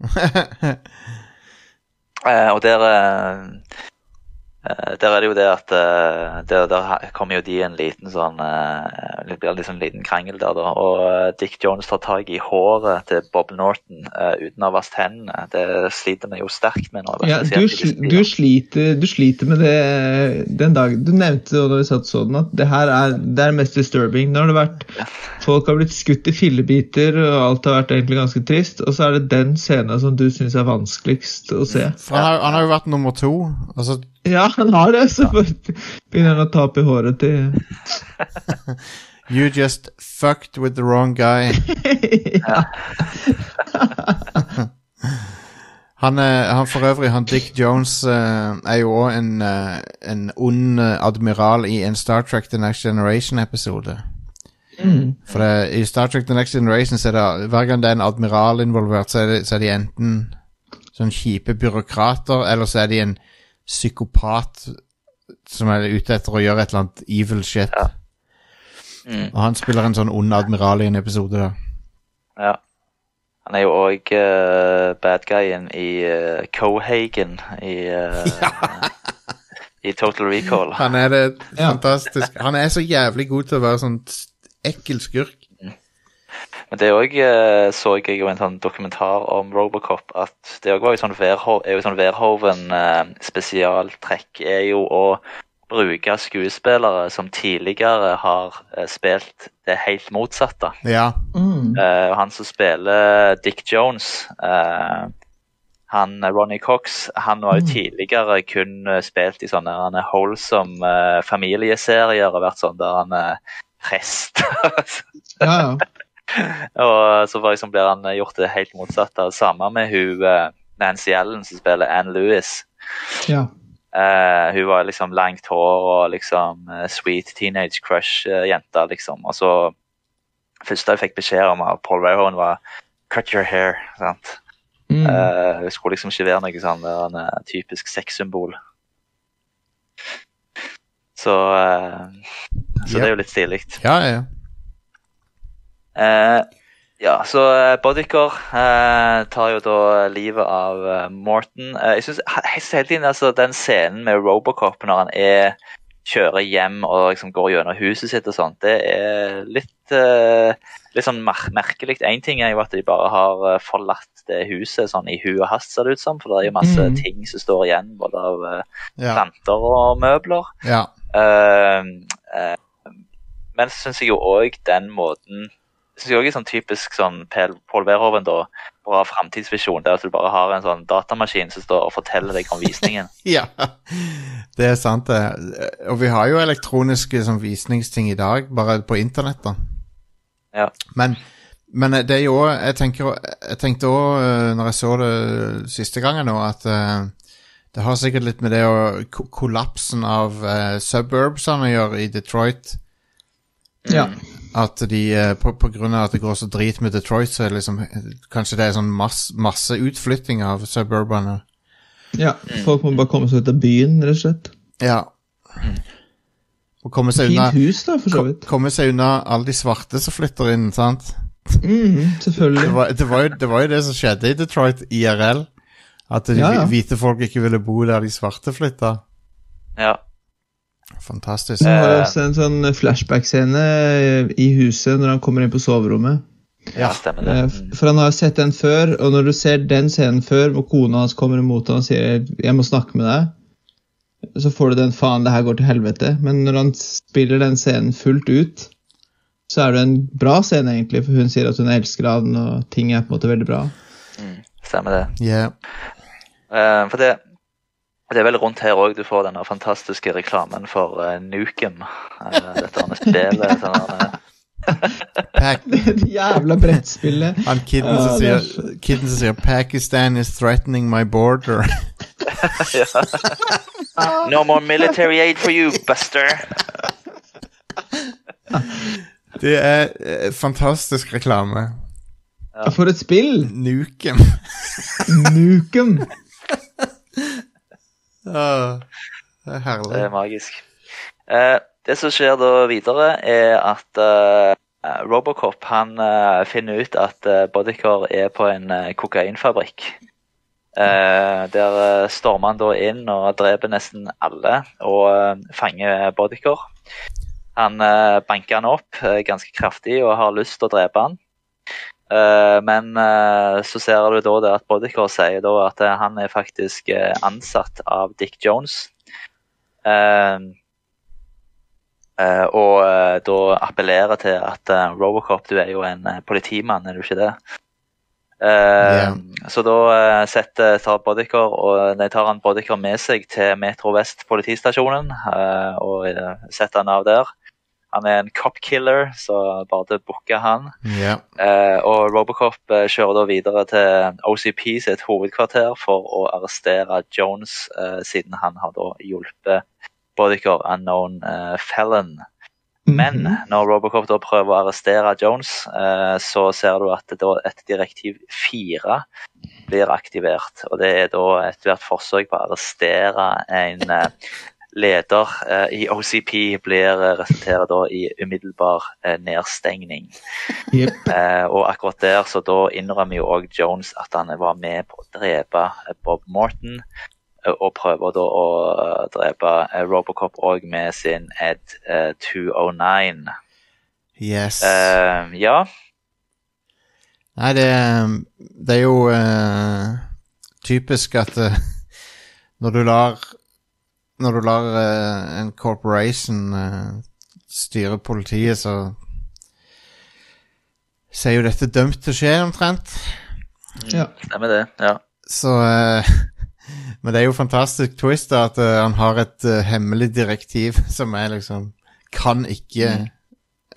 Eh, og der, der er det jo det at eh, der, der kommer jo de i en liten sånn eh, Det blir liksom en liten krangel der, da. Og eh, Dick Jones tar tak i håret til Bob Norton eh, uten å ha vasket hendene. Det sliter vi jo sterkt med nå. Ja, du, du, sliter, du sliter med det den dagen Du nevnte da vi satt sånn at det her er, det er mest disturbing. Nå har det vært Folk har blitt skutt i fillebiter, og alt har vært egentlig ganske trist. Og så er det den scenen som du syns er vanskeligst å se. For han har, han har jo vært nummer to. Altså, Ja, han har det! Så begynner han å tape håret til you just fucked with the wrong guy. Han, er, han for øvrig, han Dick Jones eh, er jo òg en, eh, en ond eh, admiral i en Star Trek The Next Generation-episode. Mm. For det, i Star Trek The Next Generation så er det hver gang det er en admiral involvert, så er, det, så er de enten sånn kjipe byråkrater, eller så er de en psykopat som er ute etter å gjøre et eller annet evil shit. Mm. Og han spiller en sånn ond admiral i en episode da. Ja. Han er jo òg uh, bad guyen i uh, Cohagen i, uh, i Total Recall. Han er det fantastisk. Han er så jævlig god til å være sånn ekkel skurk. Men det òg så jeg jo en sånn dokumentar om Robocop at det òg var jo sånn Verho- er jo sånn Verhoven eh, spesialtrekk er jo å bruke skuespillere som tidligere har eh, spilt det helt motsatte. Ja. Mm. Eh, han som spiller Dick Jones, eh, han eh, Ronny Cox, han var jo tidligere kun eh, spilt i sånne han er wholesome eh, familieserier og vært sånn der han er prest. Ja, ja. Og så liksom blir han gjort det helt motsatte. Samme med hun eh, Nancy Ellen som spiller Anne Lewis. ja. Uh, hun var liksom langt hår og liksom eh, sweet teenage crush-jente, liksom. Og så første jeg fikk beskjed om av Paul Verhoeven, var 'cut your hair'. sant? Mm. Uh, hun skulle liksom ikke være noe sånn en uh, typisk sexsymbol. Så Så yep. det er jo litt stilig. Ja, ja, ja. Eh, ja, så eh, eh, tar jo da livet av eh, Morton. Eh, jeg synes he- he- hele tiden altså, den scenen med Robocop når han er kjører hjem og liksom går gjennom huset sitt og sånt, det er litt, eh, litt sånn mer merkelig. Én ting er jo at de bare har forlatt det huset sånn i hu og hast, ser det ut som. For det er jo masse Mm. ting som står igjen, både av ja. planter og møbler. ja. Eh, eh, men så syns jeg jo òg den måten synes jeg også er sånn typisk sånn Pål Werhoven, da. Bra framtidsvisjon. Det er at du bare har en sånn datamaskin som står og forteller deg om visningen. Ja, det er sant det. Og vi har jo elektroniske sånn, visningsting i dag, bare på internett da. Ja. Men, men det er jo òg jeg, tenker, jeg tenkte òg, når jeg så det siste gangen nå, at eh, det har sikkert litt med det å kollapsen av uh, suburbsene å gjøre i Detroit. ja. At de, eh, på, på grunn av at det går så drit med Detroit, så er det liksom Kanskje det er sånn masse, masse utflytting av suburbene. ja. Folk må bare komme seg ut av byen, rett og slett. Ja. Og komme seg unna Fint hus, da, for så vidt. Komme seg unna alle de svarte som flytter inn, sant? Mm, Det selvfølgelig. var, det, var jo, det var jo det som skjedde i Detroit IRL. At de Ja, ja. hvite folk ikke ville bo der de svarte flytta. Ja. Fantastisk. Så har Eh. også en sånn flashback-scene i huset når han kommer inn på soverommet. ja, stemmer det. Eh, For han har jo sett den før, og når du ser den scenen før, hvor kona hans kommer imot ham og sier 'jeg må snakke med deg', så får du den 'faen, det her går til helvete'. Men når han spiller den scenen fullt ut, så er det en bra scene, egentlig, for hun sier at hun elsker han, og ting er på en måte veldig bra. Stemmer det. Yeah. Uh, for det, det er vel rundt her òg du får denne fantastiske reklamen for uh, Nukem. Uh, dette her spillet. Sånn, eh, Det jævla brettspillet. Han kiden som sier, kiden som sier 'Pakistan is threatening my border'. no more military aid for you, Buster. Det er eh, fantastisk reklame. For et spill! Nukem. Nukem. Det er herlig. Det er magisk. Eh, det som skjer da videre, er at eh, Robocop han eh, finner ut at Bodycar er på en kokainfabrikk. Der stormer han da inn og dreper nesten alle og fanger Bodycar. Han banker han opp ganske kraftig og har lyst til å drepe han. Eh, men eh, så ser du da det at Bodycar sier da at eh, han er faktisk ansatt av Dick Jones. Eh, eh, og da appellerer til at Robocop, du er jo en politimann, er du ikke det? Yeah. Så da setter, tar Bodycar og nei, tar han Bodycar med seg til Metro Vest politistasjonen og setter han av der. Han er en cop killer, så bare til booke han. Yeah. Eh, og Robocop eh, kjører da videre til OCP sitt hovedkvarter for å arrestere Jones, eh, siden han har da hjulpet Bodycore Unknown eh, Felon. Men når Robocop da prøver å arrestere Jones, eh, så ser du at da et direktiv 4 blir aktivert. Og det er da ethvert forsøk på å arrestere en eh, leder eh, i OCP blir eh, resulterer da i umiddelbar eh, nedstengning. Yep. Eh, og akkurat der så da innrømmer jo òg Jones at han var med på å drepe Bob Morton. Og prøver da å drepe Robocop òg med sin Ed eh, 209. Yes. Eh, ja. Nei, det, det er jo eh, typisk at når du lar Når du lar uh, en corporation uh, styre politiet, så så er jo dette dømt til å skje, omtrent. Ja. Stemmer det. Ja. Så uh, Men det er jo fantastisk twist da, at han har et hemmelig direktiv som er liksom Kan ikke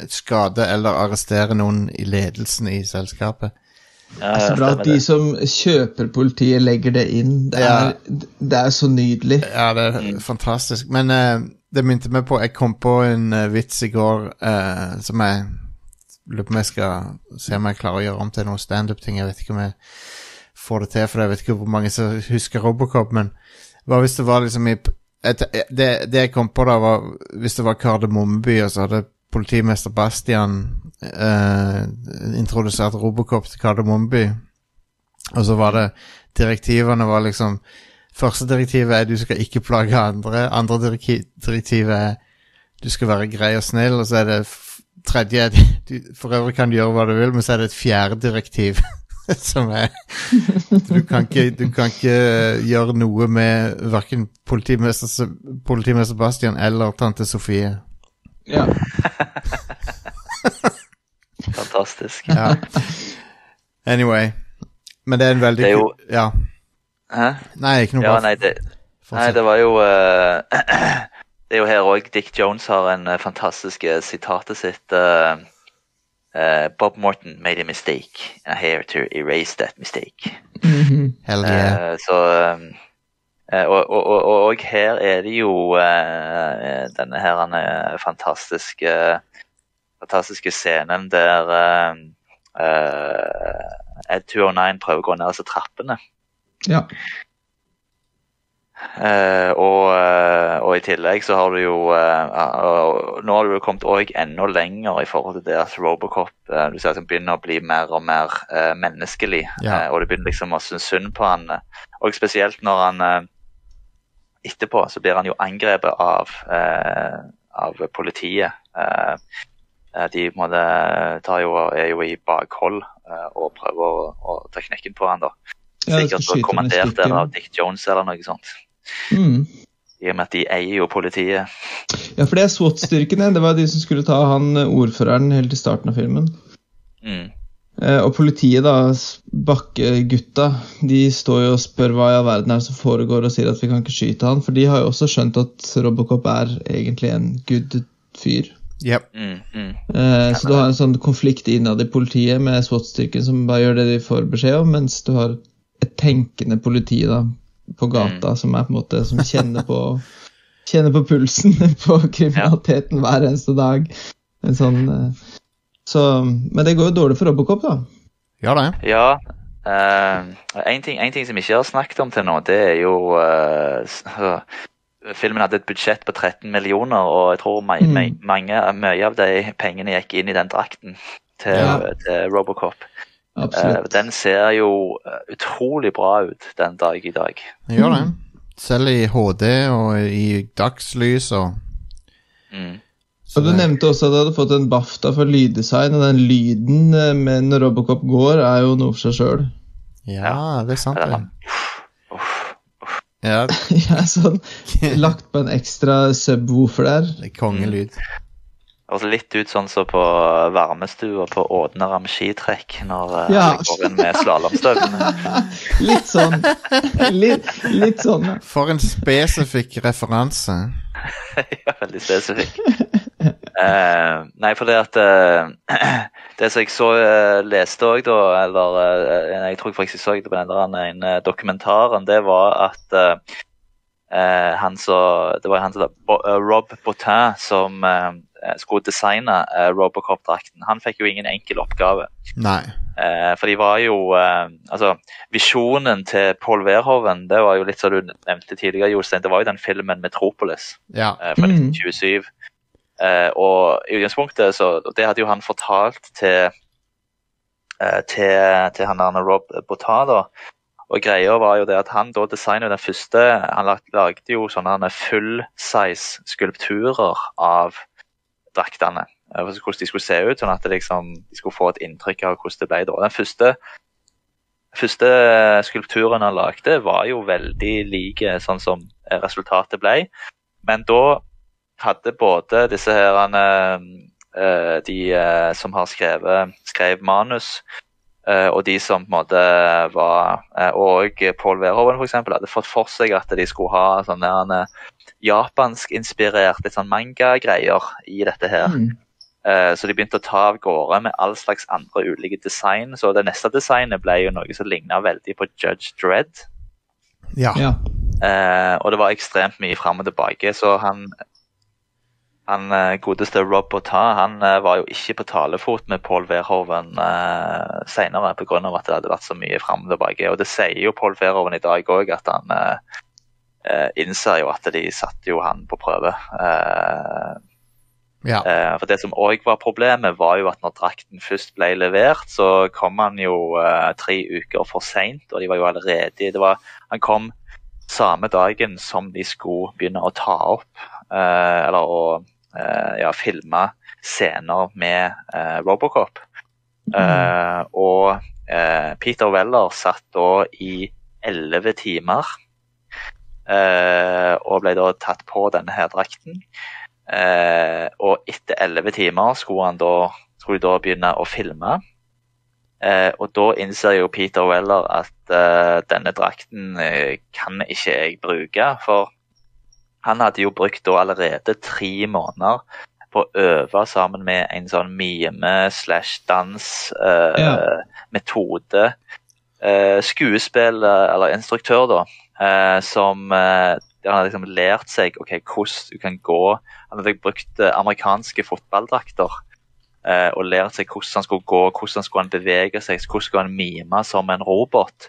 skade eller arrestere noen i ledelsen i selskapet. Ja, Det er så bra at de som kjøper politiet, legger det inn. Det er, det er så nydelig. Ja, det er fantastisk. Men uh, det minte meg på Jeg kom på en uh, vits i går uh, som jeg lurer på om jeg skal se om jeg klarer å gjøre om til noen standup-ting. Jeg vet ikke om jeg får det til, for jeg vet ikke hvor mange som husker Robocop, men hva hvis det var liksom i et, det, det jeg kom på da, var hvis det var Kardemommeby, og så hadde politimester Bastian eh, introdusert Robocop til Kardemommeby, og så var det Direktivene var liksom Første direktivet er du skal ikke plage andre. Andre direktivet er du skal være grei og snill. Og så er det tredje er du, For øvrig kan du gjøre hva du vil, men så er det et fjerde direktiv som er Du kan ikke, du kan ikke gjøre noe med verken politimester, politimester Bastian eller tante Sofie. Ja. Fantastisk. Ja. Anyway. Men det er en veldig Det er jo- Ja. Hæ? Nei, ikke noe Ja, bra. nei, det, nei, det var jo eh, Det er jo her òg Dick Jones har en eh, fantastisk eh, sitatet sitt. eh, eh, Bob Morton made a mistake. I'm here to erase that mistake. Hell yeah. Eh, så eh, og, og, og, og og her er det jo eh, denne her eh, fantastiske fantastiske scenen der uh, Ed 209 prøver å gå ned disse trappene. ja. Uh, og, og i tillegg så har du jo Nå har du jo kommet også enda lenger i forhold til det at Robocop du ser at han begynner å bli mer og mer menneskelig. Ja. og du begynner liksom å synes synd på han. Og spesielt når han etterpå så blir han jo angrepet av, av politiet. Eh, de på en måte tar jo, er jo i bakhold eh, og prøver å, å ta knekken på han da. Sikkert ja, kommandert eller av Dick Jones eller noe sånt. Mm. I og med at de eier jo politiet. Ja, for det er SWAT-styrkene. Det var de som skulle ta han eh, ordføreren helt i starten av filmen. Mm. Eh, og politiet, da, bakkegutta, de står jo og spør hva i all verden er det som foregår, og sier at vi kan ikke skyte han, for de har jo også skjønt at Robocop er egentlig en good fyr. Yep. Mm, mm. Eh, så du har en sånn konflikt innad i politiet med SWAT-styrken som bare gjør det de får beskjed om, mens du har et tenkende politi da, på gata som er på en måte som kjenner på kjenner på pulsen på kriminaliteten hver eneste dag. En sånn eh, så, Men det går jo dårlig for Robocop, da. Ja, det. Ja. Uh, en, ting, en ting som vi ikke har snakket om til nå, det er jo altså, Filmen hadde et budsjett på 13 millioner, og jeg tror Mm. mange, mye av de pengene gikk inn i den drakten til, Ja. til Robocop. Eh, Absolutt. den ser jo eh, utrolig bra ut den dag i dag. Det Gjør det. Selv i HD og i dagslys og Mm. så Du nevnte også at du hadde fått en BAFTA for lyddesign, og den lyden eh, med når Robocop går, er jo noe for seg sjøl. Ja, det er sant, Det er det. sånn, uff, Ja, Jeg er sånn lagt på en ekstra subwoofer der. det er kongelyd. Det høres litt ut sånn som på varmestua på Ådne ramskitrekk når eh, Ja. jeg går inn med slalåmstøvlene. Litt sånn. Litt, litt sånn. For en spesifikk referanse. ja, veldig spesifikk. Eh, nei, for det at eh, Det som jeg så eh, leste òg, da, eller Jeg tror faktisk jeg så det på den der en, dokumentaren, det var at han så, Det var han som Rob Bottin som eh, skulle designe eh, Robocop-drakten. Han fikk jo ingen enkel oppgave. Nei. Eh, for de var jo eh, Altså, visjonen til Paul Verhoeven, det var jo litt som du nevnte tidligere, Jostein, det var jo den filmen 'Metropolis' Ja. eh, fra Mm. 1927. Eh, og i utgangspunktet så Det hadde jo han fortalt til eh, til, til han der Rob Bottin, da. Og greia var jo det at han da designet den første Han lagde jo sånne full size skulpturer av draktene. eh, Hvordan de skulle se ut, sånn at liksom, de skulle få et inntrykk av hvordan det ble da. Den første første skulpturen han lagde, var jo veldig like sånn som eh, resultatet ble. Men da hadde både disse her eh, De eh, som har skrevet skrev manus, eh, og de som på en måte var eh, Og Paul Verhoeven for eksempel, hadde fått for seg at de skulle ha sånne her, japansk-inspirert sånn manga-greier i dette her. Mm. Eh, Så de begynte å ta av gårde med all slags andre ulike design. Så det neste designet ble jo noe som ligna veldig på Judge Dredd. Ja. Ja. Eh, og det var ekstremt mye fram og tilbake, så han han eh, godeste Rob Bota han eh, var jo ikke på talefot med Paul Verhoeven eh, senere pga. at det hadde vært så mye fram og tilbake. Og det sier jo Paul Verhoeven i dag òg, at han eh, eh, innser jo at de satte jo han på prøve. Eh, ja. Eh, for Det som òg var problemet, var jo at når drakten først ble levert, så kom han jo tre uker for seint, og de var jo allerede det var, Han kom samme dagen som de skulle begynne å ta opp, eller å ja, filma scener med eh, Robocop. Eh, og eh, Peter Weller satt da i elleve timer eh, og ble da tatt på denne her drakten. Eh, og etter elleve timer skulle han da, skulle da begynne å filme. Eh, og da innser jo Peter Weller at eh, denne drakten eh, kan ikke jeg bruke. For han hadde jo brukt da allerede tre måneder på å øve sammen med en sånn mime slash dans-metode. Uh, skuespill, eh, eller instruktør, da, uh, som han hadde liksom lært seg ok, hvordan du kan gå Han hadde brukt amerikanske fotballdrakter og lært seg hvordan han skulle gå, hvordan skulle han bevege seg, hvordan skulle han mime som en robot.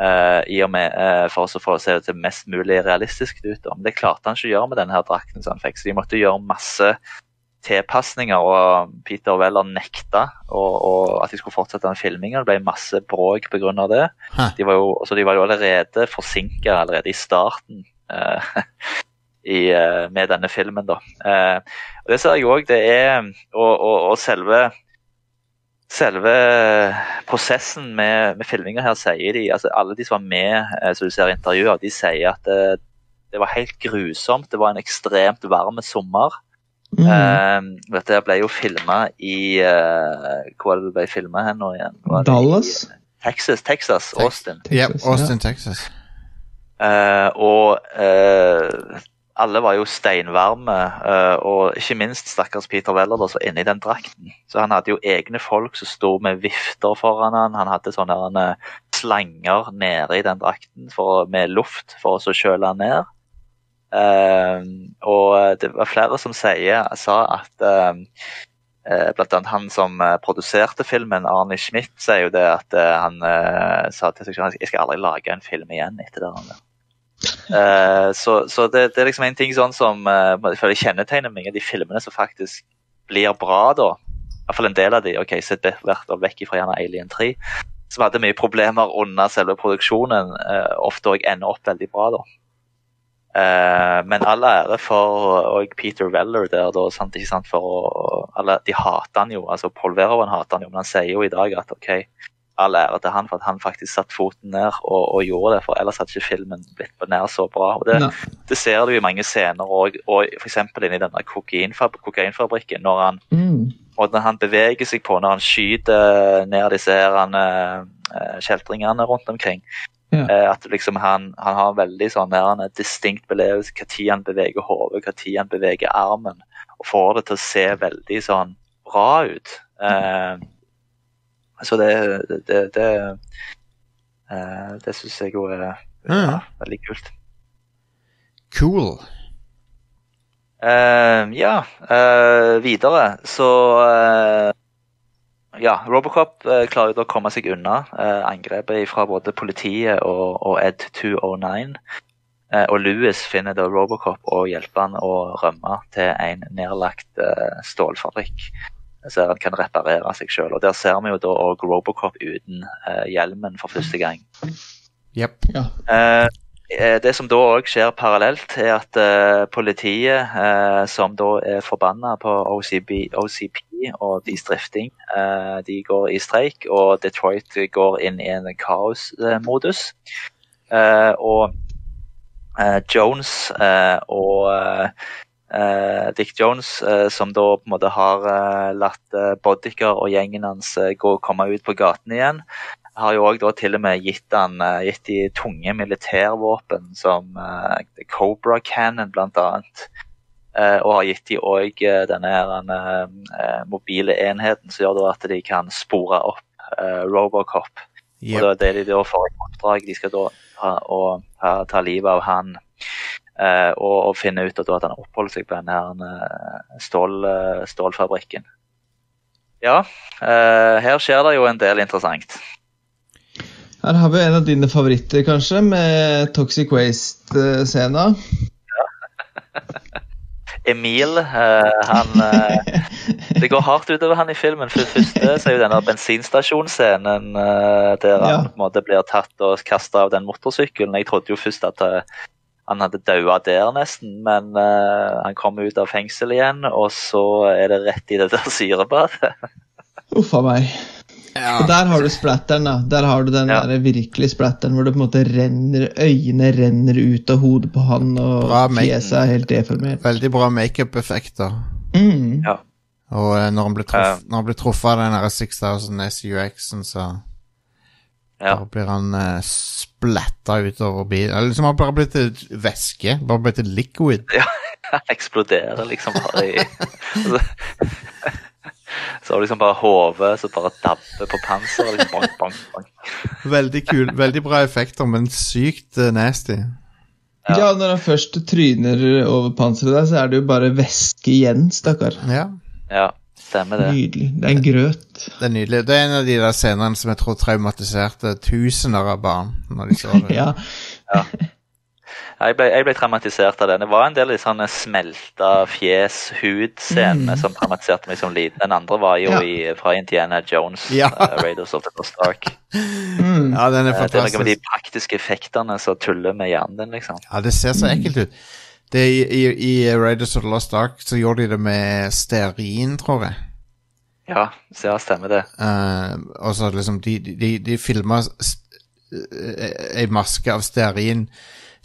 Eh, i og med, uh, For å få se det mest mulig realistisk ut. da. Men det klarte han ikke å gjøre med denne drakten. som han fikk, Så de måtte gjøre masse tilpasninger, og Peter Weller nekta og, og at de skulle fortsette den filmingen. Det ble masse bråk pga. det. Hæ. De var, jo, så de var jo allerede forsinka allerede i starten Uh, i, med denne filmen. da. Eh, og Det ser jeg òg, det er Og, og, og selve Selve prosessen med, med filminga her sier de, altså alle de som var med, eh, som du ser i intervjuer, de sier at det, Det var helt grusomt. Det var en ekstremt varm sommer. Mm. Uh, dette ble jo filma i uh, Hvor var det det ble filma hen nå igjen? Var det i Dallas? Texas, Texas, Austin. Ja, Texas, Austin, Texas. Uh, og eh, alle var jo steinvarme, eh, og ikke minst stakkars Peter Weller da, som var inne i den drakten. Så han hadde jo egne folk som sto med vifter foran han. Han hadde sånne eh, slanger nede i den drakten for, med luft for å kjøle han ned. Eh, og det var flere som sier, sa at Blant annet han som produserte filmen, Arne Schmidt, sier jo det at han sa til seg selv jeg skal aldri lage en film igjen etter det. Eh, så så det, det er liksom en ting sånn som uh, jeg føler kjennetegner mange av de filmene som faktisk blir bra, da. I hvert fall en del av de. ok, Sett år vekk fra gjerne Alien 3. Som hadde mye problemer under selve produksjonen. eh, ofte òg ender opp veldig bra, da. Eh, men all ære for og Peter Weller der, da. Sant, ikke sant, for å, alle, De hater han jo. altså Paul Verhoeven hater han jo, men han sier jo i dag at ok, all ære til han for at han faktisk satte foten ned og, og gjorde det. For ellers hadde ikke filmen blitt på nær så bra. og Det, det ser du i mange scener, òg, og f.eks. inni denne kokainfab kokainfabrikken. Når han, Mm. måten han beveger seg på når han skyter ned disse her, han, eh, kjeltringene rundt omkring. Ja. Eh, at liksom han, han har veldig sånn her, en distinkt belevelse når han beveger hodet, når han beveger armen. Og får det til å se veldig sånn bra ut. Eh, så det Det, det, eh, det syns jeg jo er ja, veldig kult. Cool. Uh, ja, uh, videre så uh, Ja, Robocop eh, klarer jo å komme seg unna eh, angrepet fra både politiet og, og Ed 209. Eh, og Louis finner da Robocop og hjelper han å rømme til en nedlagt eh, stålfabrikk. Så han kan reparere seg sjøl. Og der ser vi jo da òg Robocop uten eh, hjelmen for første gang. Yep. Ja. Eh, eh, det som da òg skjer parallelt, er at eh, politiet, eh, som da er forbanna på OCB, OCP og deres drifting, eh, de går i streik, og Detroit går inn i en kaosmodus. Eh, og eh, Jones eh, og Dick Jones, eh, som da på en måte har eh, latt eh, Boddicker og gjengen hans eh, gå komme ut på gaten igjen, har jo da til og med gitt han eh, gitt de tunge militærvåpen som eh, Cobra Cannon annet. Eh, og har gitt de òg denne her, eh, eh, mobile enheten som gjør at de kan spore opp eh, Robocop. Og Jepp. da, det de da får i oppdrag, de skal da ha, og, ha, ta livet av han. Eh, og, og finne ut at, at han oppholder seg på denne eh, stål, eh, stålfabrikken. Ja, eh, her skjer det jo en del interessant. Her har vi en av dine favoritter, kanskje, med Toxic Waste-scena. Emil, eh, han eh, Det går hardt utover han i filmen. For det første så er jo denne bensinstasjonsscenen der han Ja. på en måte blir tatt og kasta av den motorsykkelen. Jeg trodde jo først at han hadde daua der, nesten, men uh, han kom ut av fengsel igjen, og så er det rett i det der syrebadet. Uff a meg. Og der har du splatteren, da. Der har du den Ja. der virkelig splatteren hvor det på en måte renner, øynene renner ut av hodet på han, og fjeset er helt deformert. Veldig bra makeup-effekter. Mm. Ja. Og eh, når han Ja. blir truffet av den der 6000 SUX-en, så Ja. da blir han uh, splatta utover bilen. Eller liksom han bare blitt til væske. Bare blitt til liquid. Han eksploderer liksom bare i så, så har du liksom bare hodet som bare dabber på panseret. Liksom, bang, bang, bang. Veldig kul. Veldig bra effekter, men sykt eh, nasty. Ja. når han først tryner over panseret der, så er det jo bare væske igjen, stakkar. Ja. Ja, stemmer det. Nydelig. Det er en grøt. Det er nydelig. Det er en av de der scenene som jeg tror traumatiserte tusener av barn. Når de så det. Ja. Jeg ble, jeg ble traumatisert av den. Det var en del sånne smelta fjes-hud-scener Mm. som traumatiserte meg som liten. Den andre var jo Ja. i, fra Indiana Jones, Ja. uh, Raiders of the Lost Ark. Mm. Ja, den er fantastisk. det er noe med de praktiske effektene som tuller med hjernen din, liksom. Ja, det ser så ekkelt ut. Det I, i, i Raiders of the Lost Ark så gjorde de det med stearin, tror jeg. Ja, så ja, stemmer det. Uh, og så liksom De, de, de filma ei maske av stearin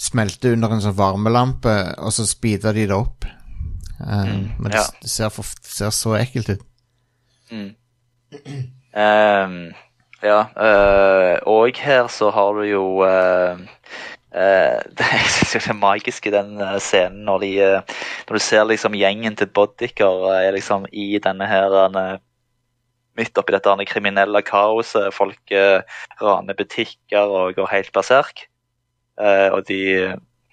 smelte under en sånn varmelampe, og så speeda de det opp. Eh, men det, ja. det ser, for, ser så ekkelt ut. Ehm, ja, uh, og her så har du jo eh, eh, det, Jeg synes det er magisk i den eh, scenen når, de, eh, når du ser liksom gjengen til Boddicker eh, er liksom i denne her Midt oppi dette her kriminelle kaoset. Folk eh, raner butikker og går helt berserk. Eh, og de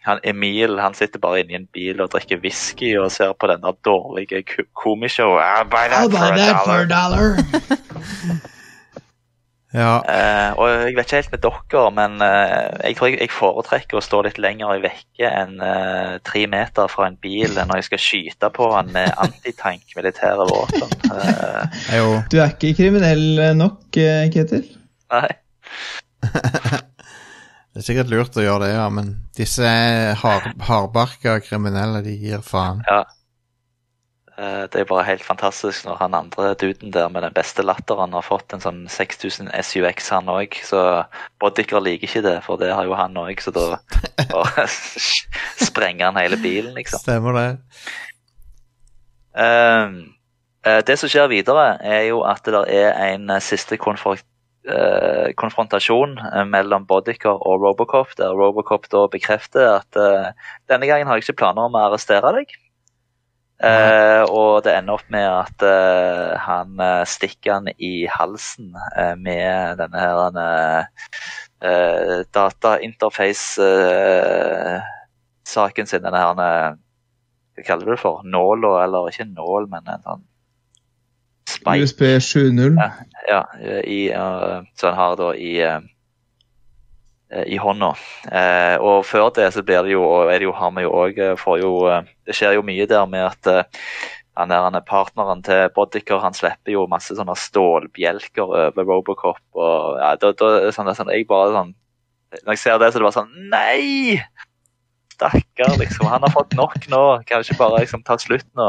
han, Emil han sitter bare inne i en bil og drikker whisky og ser på den der dårlige ko- komishowet. I'll buy that for a dollar. Ja, Eh, og jeg vet ikke helt med dere, men eh, jeg tror jeg, jeg foretrekker å stå litt lenger i vekke enn eh, tre meter fra en bil når jeg skal skyte på han med antitank militære våpen. Jo Du er ikke kriminell nok, Ketil? nei. Det er sikkert lurt å gjøre det, ja, men disse er hard, hardbarka kriminelle, de gir faen. Ja. Eh, det er bare helt fantastisk når han andre duden der med den beste latteren har fått en sånn 6000 SUX, han òg. Så Boddicker liker ikke det, for det har jo han òg, så da sprenger han hele bilen, liksom. Stemmer det. Eh, det som skjer videre, er jo at det der er en eh, siste konfor eh, konfrontasjon mellom Boddicker og Robocop, der Robocop da bekrefter at denne gangen har jeg ikke planer om å arrestere deg. Eh, og det ender opp med at eh, han eh, stikker han i halsen eh, med denne her eh, datainterface-saken sin. Denne her eh, hva kaller du det for? Nåla, eller ikke nål, men en sånn spike. USB 7.0. Ja, i, uh, så han har da i, eh, i hånda. Eh, og før det så blir det jo, er det jo, har vi jo òg jo eh, Det skjer jo mye der med at eh, han er partneren til Boddicker han slipper jo masse sånne stålbjelker over Robocop. og ja, da, da, sånn, sånn, jeg bare sånn Når jeg ser det, så er det bare sånn Nei! Stakkar, liksom. Han har fått nok nå. Kan ikke bare liksom ta slutt nå?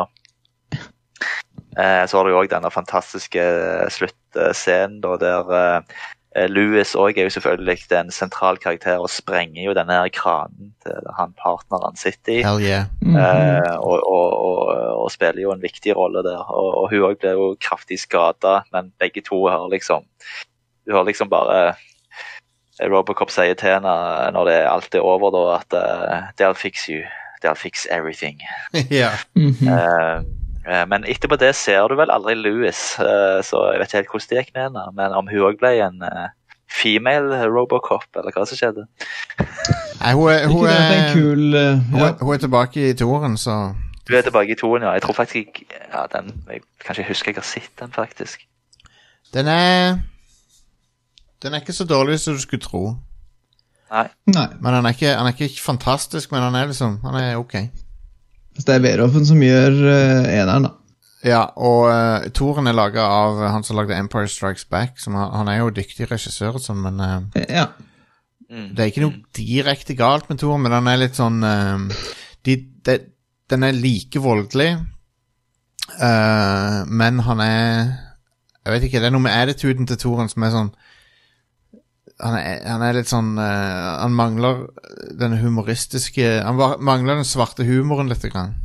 Eh, så har du òg denne fantastiske eh, sluttscenen der eh, Louis òg er jo selvfølgelig en sentral karakter og sprenger jo denne her kranen til han partneren sitter i. Yeah. Eh, og, og, og, og spiller jo en viktig rolle der. Og, og hun òg blir jo kraftig skada, men begge to har liksom Du har liksom bare eh, Robocop sier til henne når det, alt er over, da, at uh, they'll fix you. They'll fix everything. ja. Mm -hmm. eh, men etterpå det ser du vel aldri Louis, eh, så jeg vet ikke helt hvordan det gikk med henne. Men om hun òg ble en eh, female Robocop, eller hva som skjedde. Nei, hun er, hun er er, kul eh, hun er, hun er tilbake i toeren, så Du er tilbake i toren ja. Jeg tror faktisk ja, den, jeg Kanskje jeg husker jeg har sett den, faktisk. Den er Den er ikke så dårlig som du skulle tro. Nei. Nei. Men han er ikke, han er ikke fantastisk, men han er liksom Han er ok. Så det er Verhoffen som gjør uh, eneren, da. Ja, og uh, Toren er laga av han som lagde Empire Strikes Back. Som han, han er jo dyktig regissør, sånn, men uh, Ja. Mm. Det er ikke noe direkte galt med Toren, men den er litt sånn uh, de, de, Den er like voldelig, eh, men han er Jeg vet ikke, det er noe med attituden til Toren som er sånn han er, han er litt sånn uh, Han mangler den humoristiske Han var, mangler den svarte humoren litt. Grann.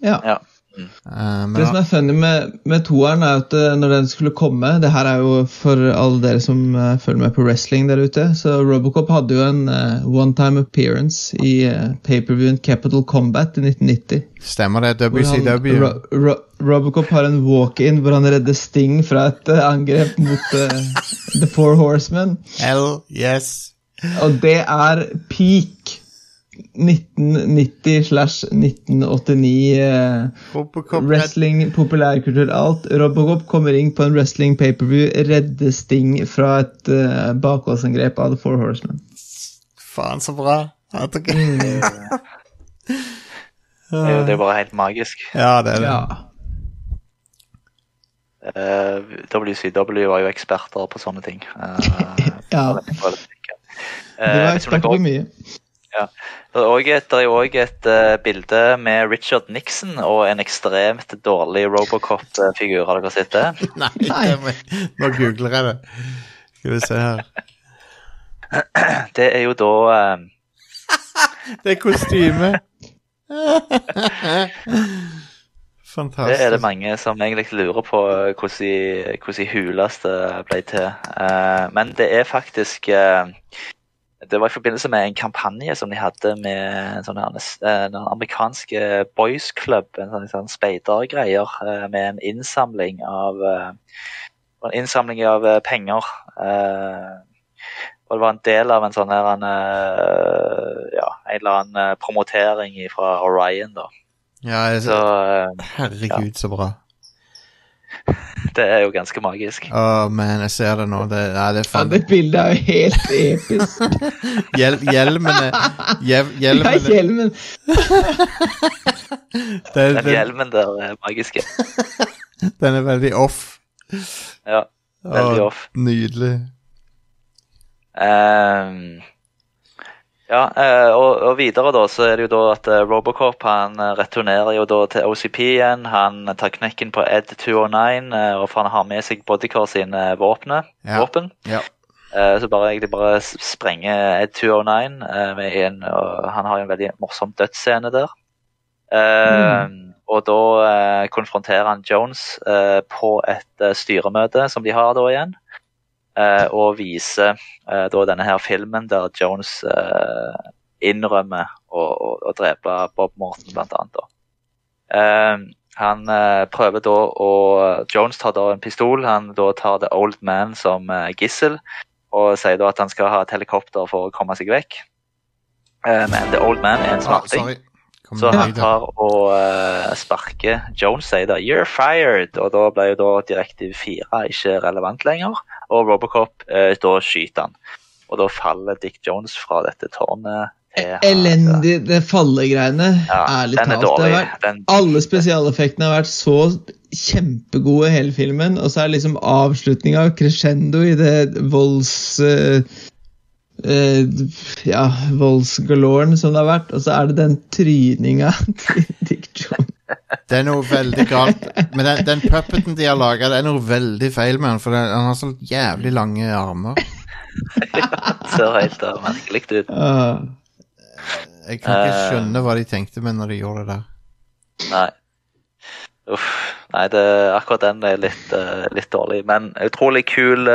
ja. Ja. Eh, Uh, Det som er funny med, med toeren, er at eh, når den skulle komme Det her er jo for alle dere som uh, følger med på wrestling der ute. Så Robocop hadde jo en uh, one time appearance i uh, paperviewen Capital Combat i 1990. stemmer det? WCW. han. Ro, Ro, Robocop har en walk-in hvor han redder Sting fra et angrep mot The Four Horsemen. Hell yes. Og det er peak 1990 slash 1989 eh, wrestling, populærkultur, alt. Robocop kommer inn på en wrestling paperview, redder Sting fra et uh, bakholdsangrep av The Four Horsemen. Faen, så bra. Tok- Det er jo det er bare helt magisk. Ja, det er det. Ja. Uh, WCW var jo eksperter på sånne ting. Uh, Ja. på. De Eh, var eksperter på dere- mye. Det er òg et, er et uh, bilde med Richard Nixon og en ekstremt dårlig Robocop-figur. Har dere sett det? Nei, det nå googler jeg det. Skal vi se her. Det er jo da um... Det er kostyme. Det er det mange som egentlig lurer på hvordan hvordan huleste ble til. Uh, men det er faktisk eh, Det var i forbindelse med en kampanje som de hadde med en sånn eh, den amerikanske boys club, en sånn, sånn speidergreier, eh, med en innsamling av eh, en innsamling av penger. Og det var en del av en sånn her en, ja, en eller annen promotering fra Orion, da. Ja, Så Herregud, herregud, så bra. det er jo ganske magisk. Å, man, jeg ser det nå. Det, nei, det er Ja, det bildet er jo helt episk. Hjel, Hjelmene hjev, Ja, hjelmen. det, Den den, hjelmen der er magisk. den er veldig off. Ja, veldig oh, off. Nydelig. Ehm, ja, eh, og, og videre da, så er det jo da at eh, Robocop han eh, returnerer jo da til OCP igjen. Han tar knekken på Ed 209, eh, og for han har med seg Bodycar sine våpne, Ja. våpen. Ja. Så bare egentlig bare sprenger Ed 209 eh, med en, og han har jo en veldig morsom dødsscene der. Mm. Og da konfronterer han Jones på et styremøte som de har da igjen. Eh, og viser eh, da denne her filmen der Jones eh, innrømmer å, å, å drepe Bob Morton, annet. Eh, han eh, prøver da å Jones tar da en pistol. Han da tar The Old Man som gissel og sier da at han skal ha et helikopter for å komme seg vekk. Eh, men The Old Man er en smarting. Ah, Så han tar og sparker Jones sier da 'you're fired', og da ble jo da direktiv 4 ikke relevant lenger. Og Robocop eh, da skyter han. Og da faller Dick Jones fra dette tårnet. til. Elendig, det fallegreiene. Ja, ærlig talt. Vært, Den, alle spesialeffektene har vært så kjempegode hele filmen, og så er liksom avslutninga crescendo i det volds... Uh, uh, ja, voldsgaloren som det har vært, og så er det den tryninga til. Det er noe veldig galt. Men den, den puppeten de har laga, det er noe veldig feil med han, for den, han har så jævlig lange armer. ser helt uh, merkelig ut. Uh, Jeg kan ikke Eh. skjønne hva de tenkte med når de gjorde det der. Nei. Uff. Nei, det, akkurat den er litt, uh, litt dårlig. Men utrolig kul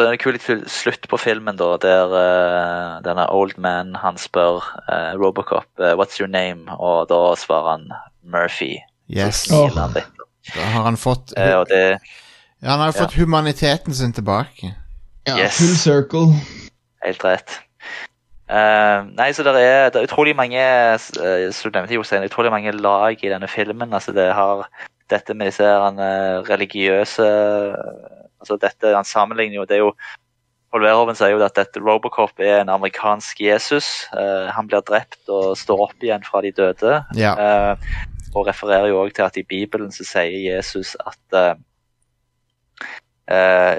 eh, det En kul slutt på filmen, da, der uh, denne old man han spør uh, Robocop uh, 'What's your name?' og da svarer han Murphy. Yes. Oh. han. Da har han fått uh, og det ja, Han har jo fått humaniteten sin tilbake. Ja, Yes. full circle. Helt rett. Uh, nei, så det er, det er utrolig mange uh, som du nevnte, Jostein, utrolig mange lag i denne filmen. altså Det har dette med disse religiøse altså dette Han sammenligner jo det er jo Paul Verhoeven sier jo at dette Robocop er en amerikansk Jesus. Uh, han blir drept og står opp igjen fra de døde. Ja. Uh, og refererer jo også til at i Bibelen så sier Jesus at uh,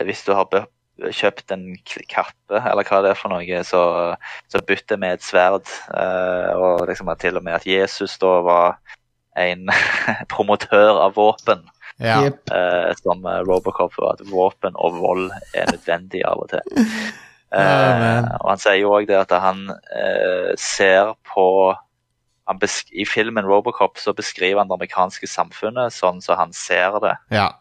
hvis du har kjøpt en kappe, eller hva det er for noe, så, så bytter med et sverd. og liksom at til og med at Jesus da var en promotør av våpen, ja. Eh, som Robocop var. At våpen og vold er nødvendig av og til. Eh, og han sier jo òg det at han eh, ser på han besk I filmen Robocop så beskriver han det amerikanske samfunnet sånn som han ser det. ja.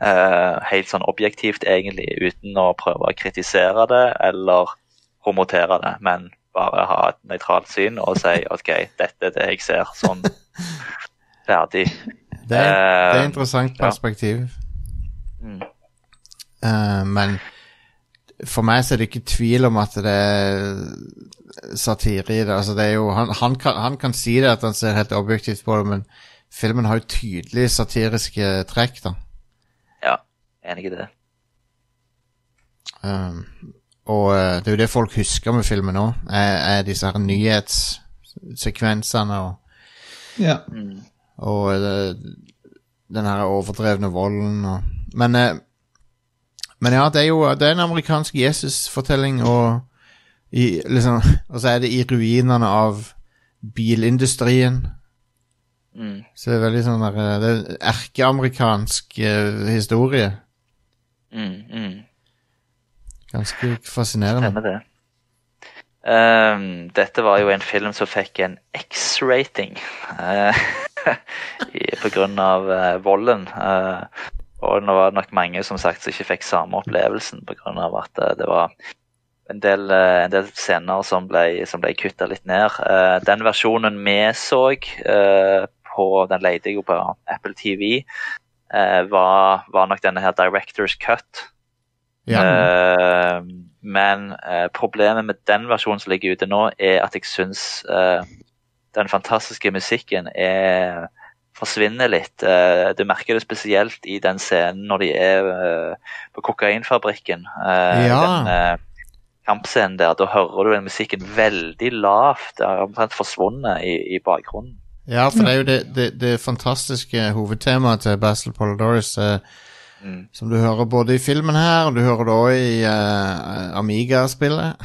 Eh, helt sånn objektivt, egentlig, uten å prøve å kritisere det eller promotere det, men bare ha et nøytralt syn og si OK, dette er det jeg ser. Sånn ferdig. Det, er, det er Eh, interessant ja. perspektiv. Mm. Uh, men for meg så er det ikke tvil om at det er satire i det. Altså, det er jo, han, han, kan, han kan si det at han ser helt objektivt på det, men filmen har jo tydelig satiriske trekk, da. Ja, enig i det. Um, og eh, det er jo det folk husker med filmen òg, er, er disse her nyhetssekvensene og, Ja. Mm. Og eh, den her overdrevne volden og Men, eh, men ja, det er jo det er en amerikansk Jesus-fortelling, og i, liksom, og så er det i ruinene av bilindustrien. Mm. Så det er veldig sånn der eh, Det er erkeamerikansk eh, historie. Mm, mm. Ganske fascinerende. Stemmer det. Um, dette var jo en film som fikk en X-rating eh, av eh, volden. Eh, og det var nok mange som sagt som ikke fikk samme opplevelsen av at eh, det var en del, en del scener som ble, som ble kutta litt ned. Den versjonen vi så på Den leide jeg jo på Apple TV. var, var nok denne her Directors Cut. Ja. Men problemet med den versjonen som ligger ute nå, er at jeg syns den fantastiske musikken er forsvinner litt. Eh, du merker det spesielt i den scenen når de er eh, på kokainfabrikken. Eh, Ja. Den kampscenen der. Da hører du den musikken veldig lavt. Det har omtrent forsvunnet i, i bakgrunnen. Ja, for det er jo det, det, det fantastiske hovedtemaet til Basil Polidorus, Mm. som du hører både i filmen her, og du hører det òg i uh, Amiga-spillet.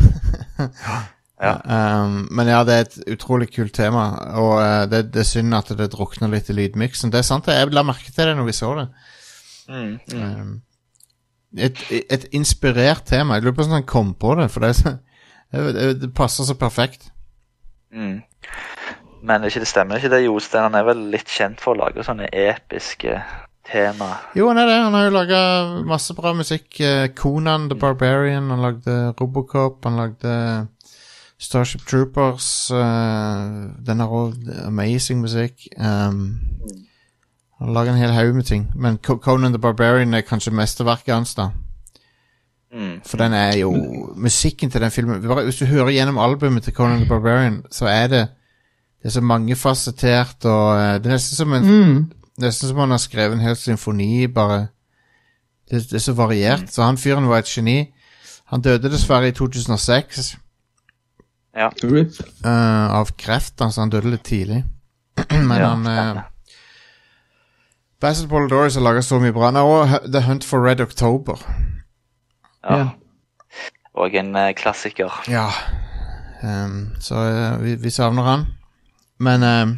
Ja. Um, men ja, det er et utrolig kult tema, og uh, det, det er synd at det drukner litt i lydmiksen. Det er sant, jeg la merke til det når vi så det. Mm, mm. Um, et, et inspirert tema. Jeg lurer på hvordan han kom på det, for det, så, det, det, det passer så perfekt. Mm. Men ikke, det stemmer ikke det, Jostein. Han er vel litt kjent for å lage sånne episke tema. Jo, han er det. Han har jo laga masse bra musikk. Eh, Conan the Barbarian, han lagde Robocop, han lagde Starship Troopers. uh, den har òg amazing musikk. Um, han lager en hel haug med ting. Men Conan the Barbarian er kanskje mesterverket hans, da. Mm. For den er jo Musikken til den filmen bare, Hvis du hører gjennom albumet til Conan the Barbarian, så er det Det er så mangefasettert, og eh, det er nesten som en Mm. Nesten som han har skrevet en hel symfoni, bare Det, det er så variert. Så han fyren var et geni. Han døde dessverre i 2006 Rip. Uh, av kreft, altså han døde litt tidlig. Men Ja, han uh, stemmer. Basil Polidorus har laga så mye bra. Han har også The Hunt for Red October. Ja. Ja. Og en uh, klassiker. Ja. Um, så eh, vi, vi savner han. Men um,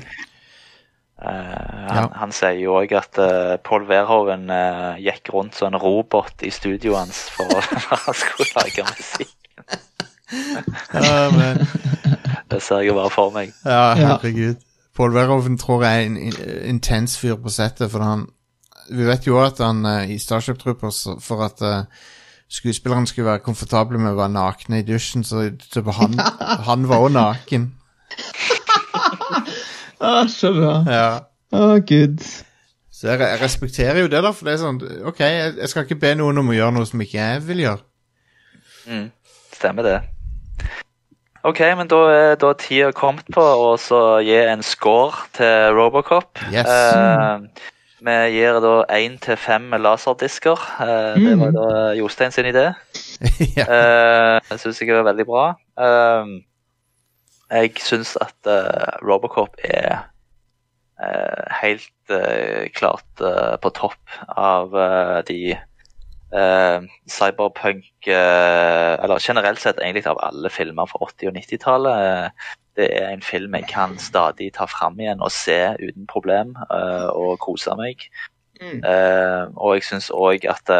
Uh, han, Ja. han sier jo òg at uh, Paul Verhoeven uh, gikk rundt som en robot i studioet hans for å han skulle lage musikk. Ja, men, Det ser jeg jo bare for meg. ja, herregud. Paul Verhoeven tror jeg er en, en intens fyr på settet, for han Vi vet jo at han uh, i Starship Troopers For at uh, skuespillerne skulle være komfortable med å være nakne i dusjen, så, så han, han var òg naken. Ah, så bra. Ja. Å, gud. Så jeg, jeg respekterer jo det, da, for det er sånn OK, jeg, jeg skal ikke be noen om å gjøre noe som ikke jeg vil gjøre. Mm, stemmer det. OK, men da er da tida kommet på å gi en score til Robocop. Yes. Eh, vi gir da én til fem laserdisker. Eh, Det var da Jostein sin idé. ja. Jeg syns jeg er veldig bra. Eh, jeg syns at eh, Robocop er eh, helt eh, klart eh, på topp av eh, de eh, cyberpunk eh, Eller generelt sett egentlig av alle filmer fra 80- og 90-tallet. Eh, det er en film jeg kan stadig ta fram igjen og se uten problem og kose meg. Eh, og jeg syns òg at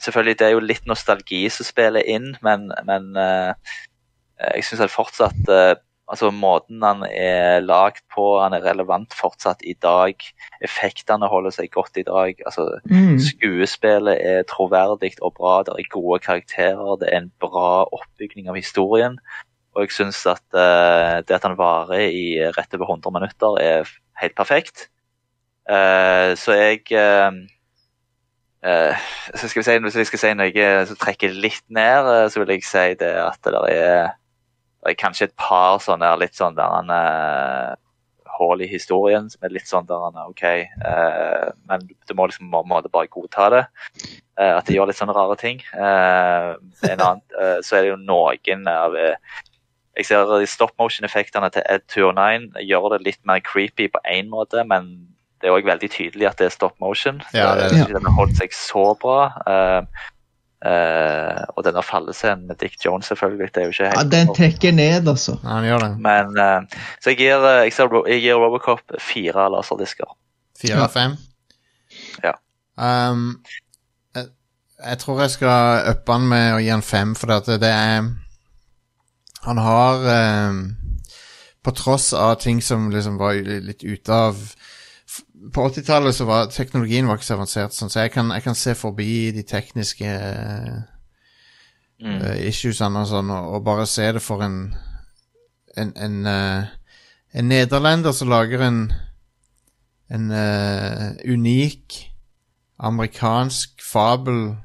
Selvfølgelig, det er jo litt nostalgi som spiller inn, men, men eh, jeg syns fortsatt Altså, måten han er lagd på, han er relevant fortsatt i dag. Effektene holder seg godt i dag. Altså, Mm. Skuespillet er troverdig og bra. Det er gode karakterer. Det er en bra oppbygning av historien. Og jeg syns at uh, det at han varer i rett over 100 minutter, er helt perfekt. Uh, så jeg uh, så skal vi si, Hvis jeg skal si noe som trekker litt ned, så vil jeg si det at det der er, det er kanskje et par sånne litt sånn der han eh, hull i historien som er litt sånn der han er OK, eh, men du må liksom på en måte bare godta det. eh, at de gjør litt sånne rare ting. Eh, en annen, eh, så er det jo noen av eh, Jeg ser stop motion-effektene til Ed 209 gjør det litt mer creepy på én måte, men det er òg veldig tydelig at det er stop motion. Ja, det er synes Den har holdt seg så bra. Eh, eh, og denne fallescenen med Dick Jones, selvfølgelig. det er jo ikke Ja, den trekker ned, altså. Ja, han gjør det. men uh, Så jeg gir, eh, jeg, ser, jeg gir Robocop fire laserdisker. Fire av fem? Ja. Um, jeg, jeg tror jeg skal uppe han med å gi han fem, for at det er Han har um, På tross av ting som liksom var litt ute av På 80-tallet så var teknologien var ikke så avansert, sånn, så jeg kan, jeg kan se forbi de tekniske eh, eh, issuesene og sånn, og, og bare se det for en en, en, uh, en nederlender som lager en en uh, unik amerikansk fabel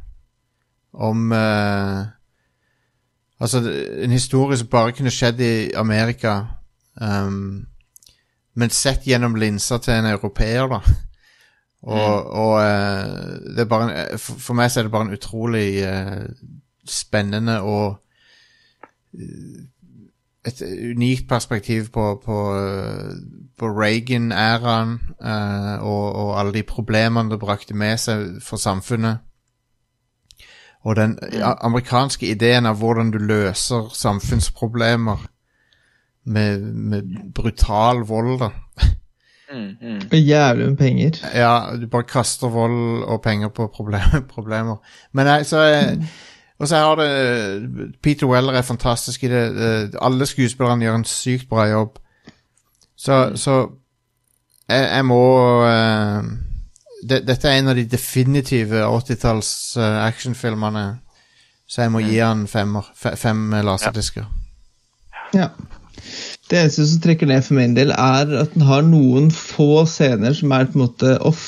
om Altså en historie som bare kunne skjedd i Amerika, um, men sett gjennom linsa til en europeer, da. Og, og uh, det er bare en, for, for meg så er det bare en utrolig uh, spennende og eh, et unikt perspektiv på, på, eh, på Reagan-æraen uh, og, og alle de problemene det brakte med seg for samfunnet. Og den amerikanske ideen av hvordan du løser samfunnsproblemer med, med brutal vold, da. Mm, mm. Jævlig med penger. Ja, du bare kaster vold og penger på problem, problemer. Men nei, så eh, Og så har det Peter Weller er fantastisk i det. eh, Alle skuespillerne gjør en sykt bra jobb. Så, så jeg, jeg må uh, det, Dette er en av de definitive 80-talls uh, actionfilmene. Så jeg må gi han femmer. Fem laserdisker. laserdisker. Ja. Det eneste som trekker ned for min del, er at den har noen få scener som er på en måte off.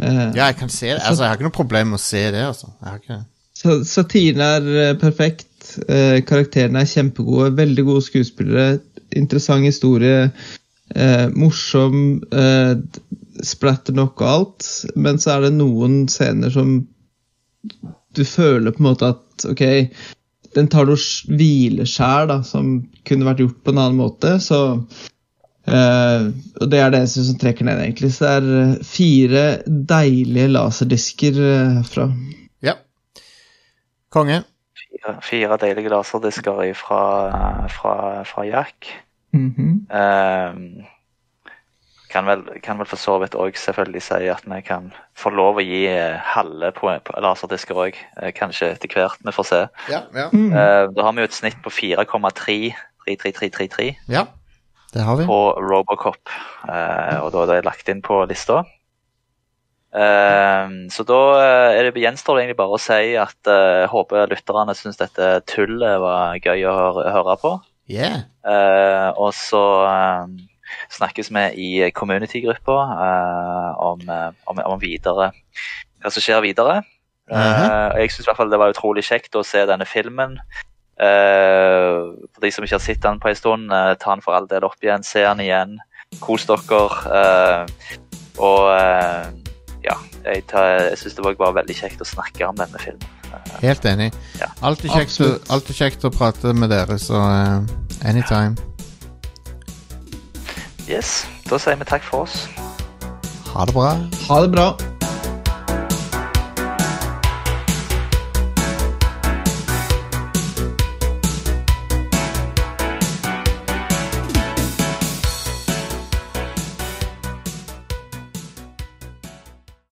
Eh, Ja, jeg kan se det. Altså, jeg har ikke noe problem med å se det, altså. Ikke Satiren er eh, perfekt. Eh, karakterene er kjempegode. Veldig gode skuespillere. Interessant historie. Morsom. Splatter nok og alt. Men så er det noen scener som du føler på en måte at ok, den tar noe hvileskjær da, som kunne vært gjort på en annen måte. Så eh, Og det er det eneste som trekker ned, egentlig. Så det er eh, fire deilige laserdisker eh, herfra. Ja. Konge. Fire, fire deilige laserdisker fra, fra, fra Jack. Mhm. Ehm, kan, vel, kan vel for så vidt òg selvfølgelig si at vi kan få lov å gi eh, halve på, laserdisker òg. kanskje etter hvert. Vi får se. Ja, ja. Mm. da har vi jo et snitt på 4,33333 ja. Det har vi. på Robocop. eh, og da er det lagt inn på lista. Eh, så da eh, er det gjenstår det egentlig bare å si at jeg håper lytterne syns dette tullet var gøy å høre, på. Yeah. Eh, og så eh, snakkes vi i community-gruppa eh, om, eh, om, om videre hva som skjer videre. Eh, og jeg syns det var utrolig kjekt å se denne filmen. Eh, for de som ikke har sett den på en stund, ta den for all del opp igjen. Se den igjen. Kos dere. eh, og ja, jeg, tar- jeg syns det var bare veldig kjekt å snakke om denne filmen. Helt enig. Ja. Alltid, kjekt kjekt å prate med dere, så anytime. Yes, da sier vi takk for oss. Ha det bra. Ha det bra.